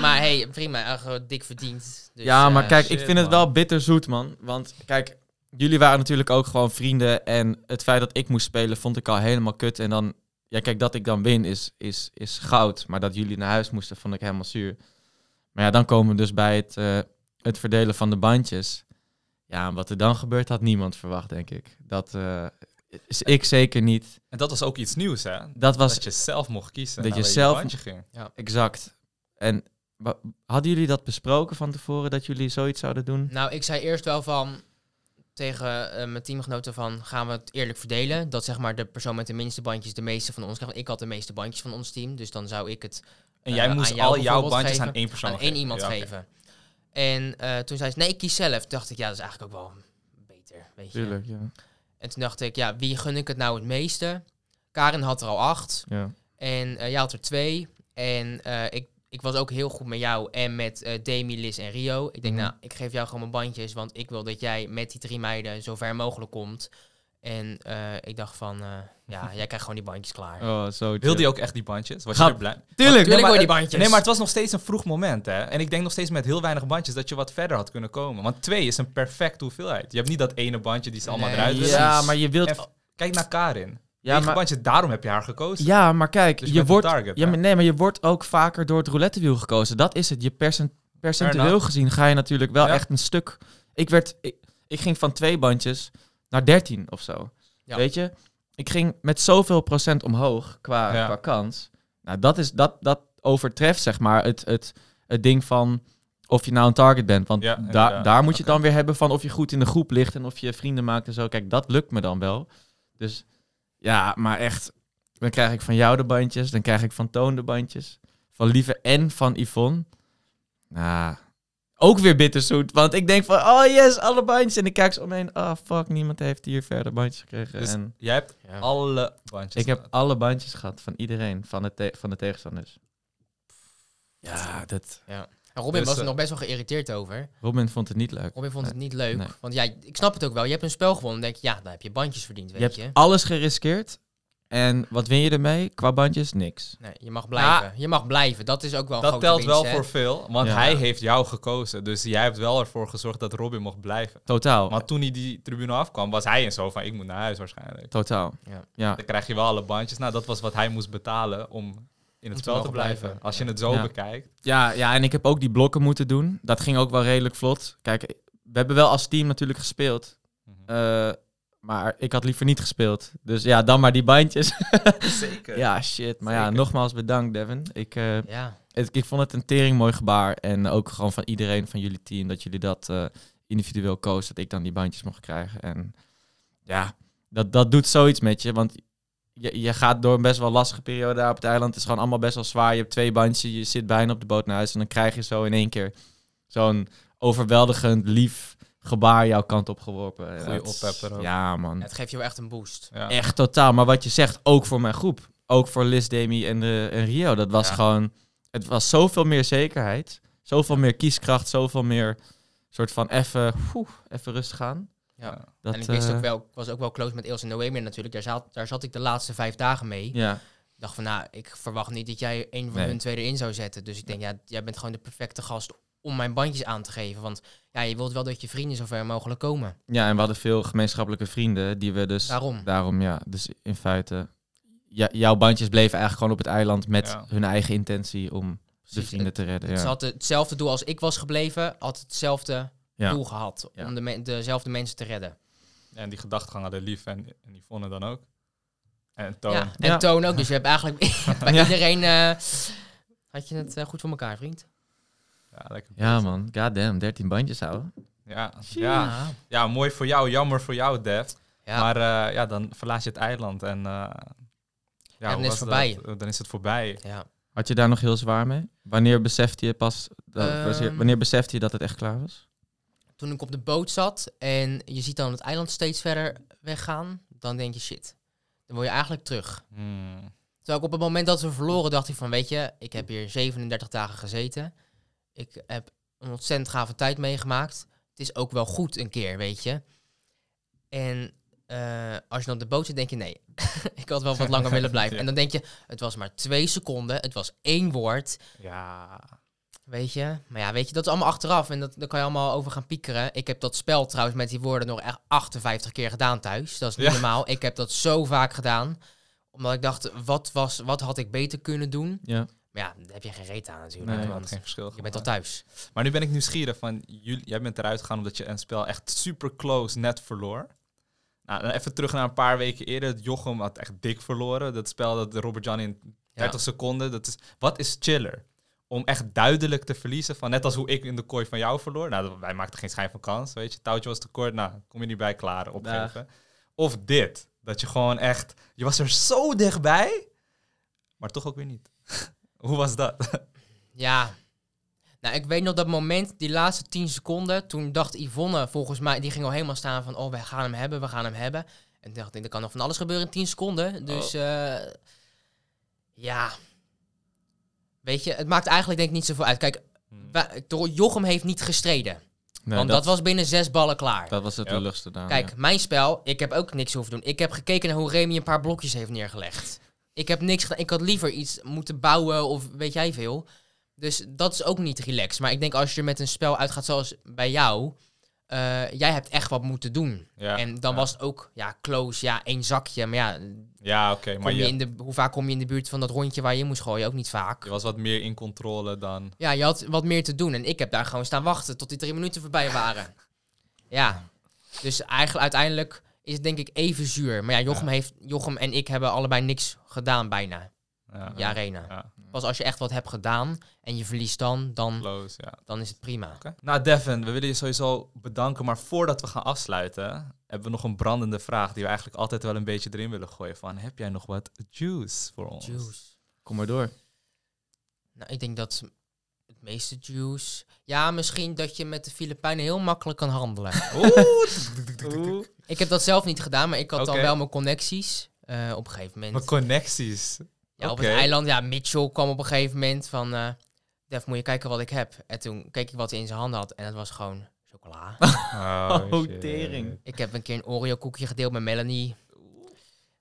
[SPEAKER 2] maar hey, prima, dik verdiend. Dus,
[SPEAKER 3] ja, maar
[SPEAKER 2] eh,
[SPEAKER 3] kijk, ik vind het wel bitterzoet, man. Want kijk, jullie waren natuurlijk ook gewoon vrienden. En het feit dat ik moest spelen, vond ik al helemaal kut. En dan, ja, kijk, dat ik dan win is, is, is goud. Maar dat jullie naar huis moesten, vond ik helemaal zuur. Maar ja, dan komen we dus bij het, eh, het verdelen van de bandjes. Ja, wat er dan gebeurt, had niemand verwacht, denk ik. Dat eh, is ik zeker niet.
[SPEAKER 1] En dat was ook iets nieuws, hè?
[SPEAKER 3] Dat was
[SPEAKER 1] dat je zelf mocht kiezen.
[SPEAKER 3] dat je zelf-
[SPEAKER 1] bandje ging.
[SPEAKER 3] exact. En hadden jullie dat besproken van tevoren, dat jullie zoiets zouden doen?
[SPEAKER 2] Nou, ik zei eerst wel van tegen eh, mijn teamgenoten van gaan we het eerlijk verdelen. Dat zeg maar de persoon met de minste bandjes de meeste van ons krijgt. Ik had de meeste bandjes van ons team, dus dan zou ik het
[SPEAKER 1] En jij
[SPEAKER 2] eh,
[SPEAKER 1] moest
[SPEAKER 2] aan jou
[SPEAKER 1] al jouw bandjes
[SPEAKER 2] geven,
[SPEAKER 1] aan één persoon
[SPEAKER 2] aan één
[SPEAKER 1] geven.
[SPEAKER 2] iemand
[SPEAKER 1] Ja, oké.
[SPEAKER 2] geven. En eh, toen zei ze, nee, ik kies zelf. Toen dacht ik, ja, dat is eigenlijk ook wel beter, weet je.
[SPEAKER 3] Tuurlijk, ja.
[SPEAKER 2] En toen dacht ik, ja, wie gun ik het nou het meeste? Karen had er al acht.
[SPEAKER 3] ja.
[SPEAKER 2] En eh jij had er twee. En eh, ik, ik was ook heel goed met jou en met eh Demi, Liz en Rio. Ik denk,
[SPEAKER 3] Mhm.
[SPEAKER 2] nou, ik geef jou gewoon mijn bandjes, want ik wil dat jij met die drie meiden zo ver mogelijk komt. En eh, ik dacht van, eh, ja, jij krijgt gewoon die bandjes klaar.
[SPEAKER 3] Oh, zo
[SPEAKER 1] Wilde je ook echt die bandjes? Was je
[SPEAKER 3] Ga-
[SPEAKER 1] er blij?
[SPEAKER 3] Tuurlijk!
[SPEAKER 2] Wil je die bandjes.
[SPEAKER 1] Nee, maar het was nog steeds een vroeg moment, hè? En ik denk nog steeds met heel weinig bandjes dat je wat verder had kunnen komen. Want twee is een perfecte hoeveelheid. Je hebt niet dat ene bandje die ze allemaal
[SPEAKER 2] Nee,
[SPEAKER 1] eruit willen.
[SPEAKER 3] Ja, maar je wilt...
[SPEAKER 1] En kijk naar Karin.
[SPEAKER 3] Ja, maar,
[SPEAKER 1] bandjes, daarom heb je haar gekozen.
[SPEAKER 3] ja, maar kijk,
[SPEAKER 1] Dus
[SPEAKER 3] je wordt...
[SPEAKER 1] target,
[SPEAKER 3] ja,
[SPEAKER 1] hè?
[SPEAKER 3] maar, nee, maar je wordt ook vaker door het roulettewiel gekozen. Dat is het. Je percent, percentueel gezien ga je natuurlijk wel
[SPEAKER 1] Ja.
[SPEAKER 3] echt een stuk... Ik, werd, ik, ik ging van twee bandjes naar dertien of zo.
[SPEAKER 2] Ja.
[SPEAKER 3] Weet je? Ik ging met zoveel procent omhoog qua,
[SPEAKER 1] Ja.
[SPEAKER 3] qua kans. Nou, dat, is, dat, dat overtreft zeg maar het, het, het ding van of je nou een target bent. Want
[SPEAKER 1] Ja,
[SPEAKER 3] daar daar moet je dan weer hebben van of je goed in de groep ligt en of je vrienden maakt en zo. Kijk, dat lukt me dan wel. Dus ja, maar echt, dan krijg ik van jou de bandjes, dan krijg ik van Toon de bandjes, van Lieve en van Yvonne. Nou, ook weer bitterzoet, want ik denk van, oh yes, alle bandjes. En ik kijk zo omheen, ah fuck, niemand heeft hier verder bandjes gekregen.
[SPEAKER 1] Dus
[SPEAKER 3] en
[SPEAKER 1] jij hebt
[SPEAKER 2] Ja.
[SPEAKER 1] alle bandjes
[SPEAKER 3] ik heb alle bandjes gehad van iedereen, van de, te- van de tegenstanders. Ja, dat...
[SPEAKER 2] En Robin
[SPEAKER 1] Dus,
[SPEAKER 2] was er
[SPEAKER 1] eh,
[SPEAKER 2] nog best wel geïrriteerd over.
[SPEAKER 3] Robin vond het niet leuk.
[SPEAKER 2] Robin vond het niet leuk.
[SPEAKER 3] Nee.
[SPEAKER 2] Want ja, ik snap het ook wel. Je hebt een spel gewonnen. Dan denk je, ja, dan heb je bandjes verdiend,
[SPEAKER 3] Je
[SPEAKER 2] weet
[SPEAKER 3] hebt
[SPEAKER 2] je.
[SPEAKER 3] alles geriskeerd En wat win je ermee? Qua bandjes? Niks.
[SPEAKER 2] Nee, je mag blijven. je mag blijven. Dat is ook wel een
[SPEAKER 1] Dat
[SPEAKER 2] grote
[SPEAKER 1] telt
[SPEAKER 2] winst,
[SPEAKER 1] wel
[SPEAKER 2] hè.
[SPEAKER 1] voor veel, want
[SPEAKER 3] Ja.
[SPEAKER 1] hij heeft jou gekozen. Dus jij hebt wel ervoor gezorgd dat Robin mocht blijven.
[SPEAKER 3] Totaal.
[SPEAKER 1] Want toen hij die tribune afkwam, was hij en zo van, ik moet naar huis waarschijnlijk.
[SPEAKER 3] Totaal.
[SPEAKER 2] Ja.
[SPEAKER 3] Ja.
[SPEAKER 1] Dan krijg je wel alle bandjes. Nou, dat was wat hij moest betalen om in het
[SPEAKER 2] te
[SPEAKER 1] spel te blijven.
[SPEAKER 2] blijven.
[SPEAKER 1] Als je het zo
[SPEAKER 3] Ja.
[SPEAKER 1] bekijkt.
[SPEAKER 3] Ja, ja, en ik heb ook die blokken moeten doen. Dat ging ook wel redelijk vlot. Kijk, we hebben wel als team natuurlijk gespeeld.
[SPEAKER 1] Mhm.
[SPEAKER 3] Maar ik had liever niet gespeeld. Dus ja, dan maar die bandjes.
[SPEAKER 1] Zeker.
[SPEAKER 3] ja, shit. Maar ja, nogmaals bedankt, Devin. Ik, eh,
[SPEAKER 2] Ja.
[SPEAKER 3] het- ik vond het een tering mooi gebaar. En ook gewoon van iedereen van jullie team. Dat jullie dat eh, individueel koos. Dat ik dan die bandjes mocht krijgen. En ja, dat, dat doet zoiets met je. Want je, je gaat door een best wel lastige periode daar op het eiland. Het is gewoon allemaal best wel zwaar. Je hebt twee bandjes. Je zit bijna op de boot naar huis. En dan krijg je zo in één keer zo'n overweldigend lief gebaar jouw kant op geworpen.
[SPEAKER 1] Goeie
[SPEAKER 3] Dat is-
[SPEAKER 1] oppepper ook.
[SPEAKER 3] Ja, man.
[SPEAKER 2] Het geeft je wel echt een boost.
[SPEAKER 1] Ja.
[SPEAKER 3] Echt totaal. Maar wat je zegt, ook voor mijn groep. Ook voor Liz, Demi en, de, en Rio. Dat was
[SPEAKER 1] Ja.
[SPEAKER 3] gewoon... Het was zoveel meer zekerheid. Zoveel meer kieskracht. Zoveel meer soort van even... Even rustig gaan.
[SPEAKER 2] Ja.
[SPEAKER 3] Dat,
[SPEAKER 2] en ik wist
[SPEAKER 3] eh,
[SPEAKER 2] ook wel, ik was ook wel close met Ilse Noemi natuurlijk. Daar zat, daar zat ik de laatste vijf dagen mee.
[SPEAKER 3] Ja,
[SPEAKER 2] Ik dacht van, nou, ik verwacht niet dat jij een van
[SPEAKER 3] Nee.
[SPEAKER 2] hun twee erin zou zetten. Dus ik denk, ja, jij bent gewoon de perfecte gast om mijn bandjes aan te geven. Want ja, je wilt wel dat je vrienden zo ver mogelijk komen.
[SPEAKER 3] ja, en we hadden veel gemeenschappelijke vrienden. Die we dus...
[SPEAKER 2] Daarom.
[SPEAKER 3] Daarom, ja. Dus in feite... Ja, jouw bandjes bleven eigenlijk gewoon op het eiland met
[SPEAKER 1] Ja.
[SPEAKER 3] hun eigen intentie om de vrienden te redden.
[SPEAKER 2] Ze
[SPEAKER 3] Ja.
[SPEAKER 2] had hetzelfde doel als ik was gebleven, had hetzelfde
[SPEAKER 3] Ja.
[SPEAKER 2] doel gehad.
[SPEAKER 3] Ja.
[SPEAKER 2] Om de me- dezelfde mensen te redden.
[SPEAKER 1] En die gedachtegang hadden Lief en, en Yvonne dan ook. En Toon.
[SPEAKER 2] Ja, en
[SPEAKER 3] Ja.
[SPEAKER 2] Toon ook. Dus je hebt eigenlijk bij
[SPEAKER 3] Ja.
[SPEAKER 2] iedereen... eh, had je het eh, goed voor elkaar, vriend?
[SPEAKER 1] Ja, lekker
[SPEAKER 3] Ja, man. Goddamn, 13 bandjes houden.
[SPEAKER 1] Ja, ja. ja, mooi voor jou. Jammer voor jou, Dev.
[SPEAKER 2] Ja.
[SPEAKER 1] Maar eh, ja, dan verlaat je het eiland en... eh, ja,
[SPEAKER 2] dan
[SPEAKER 1] hoe
[SPEAKER 2] is het voorbij.
[SPEAKER 1] dat? Dan is het voorbij.
[SPEAKER 2] ja.
[SPEAKER 3] Had je daar nog heel zwaar mee? Wanneer besefte je pas... dat-
[SPEAKER 2] Ehm.
[SPEAKER 3] wanneer besefte je dat het echt klaar was?
[SPEAKER 2] Toen ik op de boot zat en je ziet dan het eiland steeds verder weggaan, dan denk je shit. Dan wil je eigenlijk terug.
[SPEAKER 1] Hmm.
[SPEAKER 2] Terwijl ik op het moment dat we verloren, dacht ik van, weet je, ik heb hier 37 dagen gezeten. Ik heb een ontzettend gave tijd meegemaakt. Het is ook wel goed een keer, weet je. En eh, als je dan de boot zit, denk je, nee, ik had wel wat langer willen blijven.
[SPEAKER 1] Ja.
[SPEAKER 2] En dan denk je, het was maar twee seconden, het was één woord,
[SPEAKER 1] Ja.
[SPEAKER 2] weet je. Maar ja, weet je, dat is allemaal achteraf en dat, daar kan je allemaal over gaan piekeren. Ik heb dat spel trouwens met die woorden nog echt 58 keer gedaan thuis. Dat is niet
[SPEAKER 1] Ja.
[SPEAKER 2] normaal. Ik heb dat zo vaak gedaan omdat ik dacht, wat, was, wat had ik beter kunnen doen?
[SPEAKER 3] Ja.
[SPEAKER 2] Maar ja, daar heb je geen reet aan natuurlijk.
[SPEAKER 3] Nee,
[SPEAKER 1] dat
[SPEAKER 2] want
[SPEAKER 1] geen verschil
[SPEAKER 2] je bent al thuis.
[SPEAKER 1] Maar nu ben ik nieuwsgierig van, jullie, jij bent eruit gegaan omdat je een spel echt super close net verloor. Nou, dan even terug naar een paar weken eerder. Jochem had echt dik verloren. Dat spel dat Robert Jan in 30 seconden. Dat is, wat is chiller? Om echt duidelijk te verliezen. Van net als hoe ik in de kooi van jou verloor. Nou, wij maakten geen schijn van kans. Weet je, touwtje was te kort. Nou, kom je niet bij klaar. Opgeven. Of dit. Dat je gewoon echt. Je was er zo dichtbij. Maar toch ook weer niet. hoe was dat?
[SPEAKER 2] Ja. Nou, ik weet nog dat moment, die laatste 10 seconden, toen dacht Yvonne volgens mij, die ging al helemaal staan van, oh, we gaan hem hebben, we gaan hem hebben. En toen dacht ik, er kan nog van alles gebeuren in 10 seconden. Dus, eh, ja. Weet je, het maakt eigenlijk denk ik niet zoveel uit. Kijk, wij- Jochem heeft niet gestreden.
[SPEAKER 3] Nee,
[SPEAKER 2] want dat, was binnen zes ballen klaar.
[SPEAKER 3] dat was het
[SPEAKER 1] Ja.
[SPEAKER 3] lulligste daar.
[SPEAKER 2] Kijk, mijn spel, ik heb ook niks hoeven doen. Ik heb gekeken naar hoe Remy een paar blokjes heeft neergelegd. Ik heb niks gedaan. Ik had liever iets moeten bouwen of weet jij veel. Dus dat is ook niet relaxed. Maar ik denk als je met een spel uitgaat zoals bij jou, eh, jij hebt echt wat moeten doen.
[SPEAKER 1] Ja,
[SPEAKER 2] en dan
[SPEAKER 1] ja.
[SPEAKER 2] was het ook, ja, close, ja, één zakje. Maar ja,
[SPEAKER 1] Ja, oké. maar
[SPEAKER 2] je, in de, hoe vaak kom je in de buurt van dat rondje waar je in moest gooien? Ook niet vaak.
[SPEAKER 1] je was wat meer in controle dan...
[SPEAKER 2] Ja, je had wat meer te doen. En ik heb daar gewoon staan wachten tot die drie minuten voorbij waren. ja. Dus eigenlijk uiteindelijk is denk ik even zuur. Maar ja, Jochem,
[SPEAKER 1] Ja.
[SPEAKER 2] Heeft, Jochem en ik hebben allebei niks gedaan bijna.
[SPEAKER 1] Ja,
[SPEAKER 2] Ja, Arena.
[SPEAKER 1] ja,
[SPEAKER 2] Pas als je echt wat hebt gedaan en je verliest dan, dan,
[SPEAKER 1] close, ja.
[SPEAKER 2] dan is het prima.
[SPEAKER 1] Oké. Nou, Devin, we willen je sowieso bedanken. Maar voordat we gaan afsluiten, hebben we nog een brandende vraag die we eigenlijk altijd wel een beetje erin willen gooien. Van, heb jij nog wat juice voor ons?
[SPEAKER 2] Juice.
[SPEAKER 3] Kom maar door.
[SPEAKER 2] Nou, ik denk dat meeste juice... Ja, misschien dat je met de Filipijnen heel makkelijk kan handelen.
[SPEAKER 1] Oeh.
[SPEAKER 2] ik heb dat zelf niet gedaan, maar ik had dan
[SPEAKER 1] Oké.
[SPEAKER 2] wel mijn connecties. eh, op een gegeven moment.
[SPEAKER 1] Mijn connecties.
[SPEAKER 2] Ja, op het eiland, ja, Mitchell kwam op een gegeven moment van... eh Def, moet je kijken wat ik heb. En toen keek ik wat hij in zijn handen had en het was gewoon chocola.
[SPEAKER 1] Oh,
[SPEAKER 3] Oh,
[SPEAKER 1] shit.
[SPEAKER 3] tering.
[SPEAKER 2] ik heb een keer een Oreo koekje gedeeld met Melanie.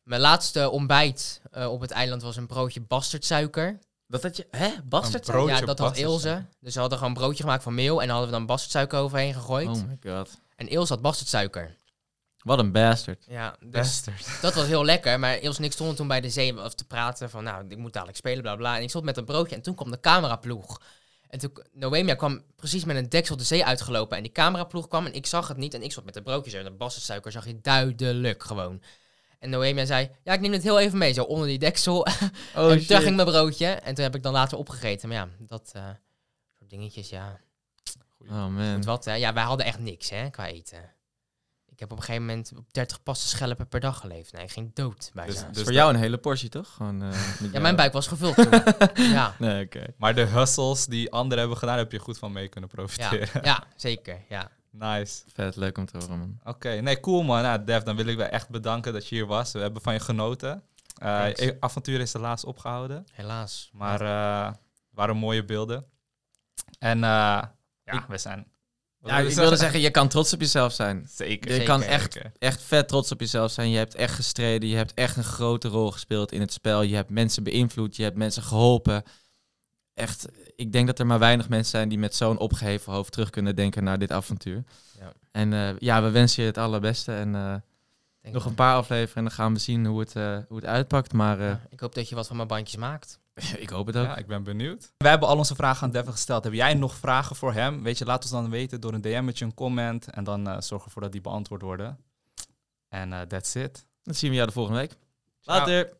[SPEAKER 2] Mijn laatste ontbijt eh, op het eiland was een broodje bastardsuiker.
[SPEAKER 3] Dat had je... Hè? Bastard?
[SPEAKER 2] Ja, dat had. Ilse. Dus ze hadden gewoon een broodje gemaakt van meel en dan hadden we dan bastardsuiker overheen gegooid.
[SPEAKER 3] Oh my god.
[SPEAKER 2] En Ilse had bastardsuiker.
[SPEAKER 3] Wat een bastard.
[SPEAKER 2] Ja, dus
[SPEAKER 1] Bastard.
[SPEAKER 2] dat was heel lekker. Maar Ilse en ik stonden toen bij de zee of te praten van, nou, ik moet dadelijk spelen, bla bla. En ik stond met een broodje en toen kwam de cameraploeg. En toen, Noemia kwam precies met een deksel de zee uitgelopen. En die cameraploeg kwam en ik zag het niet. En ik stond met een broodje zo. En de bastardsuiker zag je duidelijk gewoon. En Noemia zei, ja, ik neem het heel even mee, zo onder die deksel.
[SPEAKER 3] Oh
[SPEAKER 2] en toen ging mijn broodje. En toen heb ik dan later opgegeten. Maar ja, dat eh, soort dingetjes, ja.
[SPEAKER 3] Oh man.
[SPEAKER 2] Wat, hè. Ja, wij hadden echt niks, hè, qua eten. Ik heb op een gegeven moment op 30 passen schelpen per dag geleefd. Nee, ik ging dood bijna.
[SPEAKER 1] Dus- dus
[SPEAKER 3] voor jou een hele portie, toch? Gewoon, eh,
[SPEAKER 2] ja,
[SPEAKER 3] jou.
[SPEAKER 2] mijn buik was gevuld toen. ja,
[SPEAKER 3] Nee, oké.
[SPEAKER 1] Maar de hustles die anderen hebben gedaan, heb je goed van mee kunnen
[SPEAKER 2] ja,
[SPEAKER 1] profiteren.
[SPEAKER 2] ja, zeker, ja.
[SPEAKER 1] Nice.
[SPEAKER 3] Vet, leuk om te horen, man.
[SPEAKER 1] Oké, nee, cool man. Nou, Dev, dan wil ik wel echt bedanken dat je hier was. We hebben van je genoten. Je avontuur is helaas opgehouden,
[SPEAKER 2] Helaas.
[SPEAKER 1] maar het waren mooie beelden. En eh, ja, we zijn...
[SPEAKER 3] Ja, ik wilde zeggen, je kan trots op jezelf zijn.
[SPEAKER 1] Zeker.
[SPEAKER 3] Je
[SPEAKER 2] Zeker.
[SPEAKER 3] kan echt,
[SPEAKER 1] Zeker.
[SPEAKER 3] echt vet trots op jezelf zijn. Je hebt echt gestreden. Je hebt echt een grote rol gespeeld in het spel. Je hebt mensen beïnvloed. Je hebt mensen geholpen. Echt, ik denk dat er maar weinig mensen zijn die met zo'n opgeheven hoofd terug kunnen denken naar dit avontuur.
[SPEAKER 2] Ja.
[SPEAKER 3] En eh, ja, we wensen je het allerbeste. En eh,
[SPEAKER 2] Denk
[SPEAKER 3] nog een paar afleveringen en dan gaan we zien hoe het, eh, hoe het uitpakt. Maar eh,
[SPEAKER 2] Ja, ik hoop dat je wat van mijn bandjes maakt.
[SPEAKER 3] ik hoop het ook.
[SPEAKER 1] Ja, ik ben benieuwd. Wij hebben al onze vragen aan Devin gesteld. Heb jij nog vragen voor hem? Weet je, laat ons dan weten door een DM'tje, een comment. En dan eh zorg ervoor dat die beantwoord worden. En eh, that's it.
[SPEAKER 3] Dan zien we jou de volgende week.
[SPEAKER 1] Ciao.
[SPEAKER 3] Later.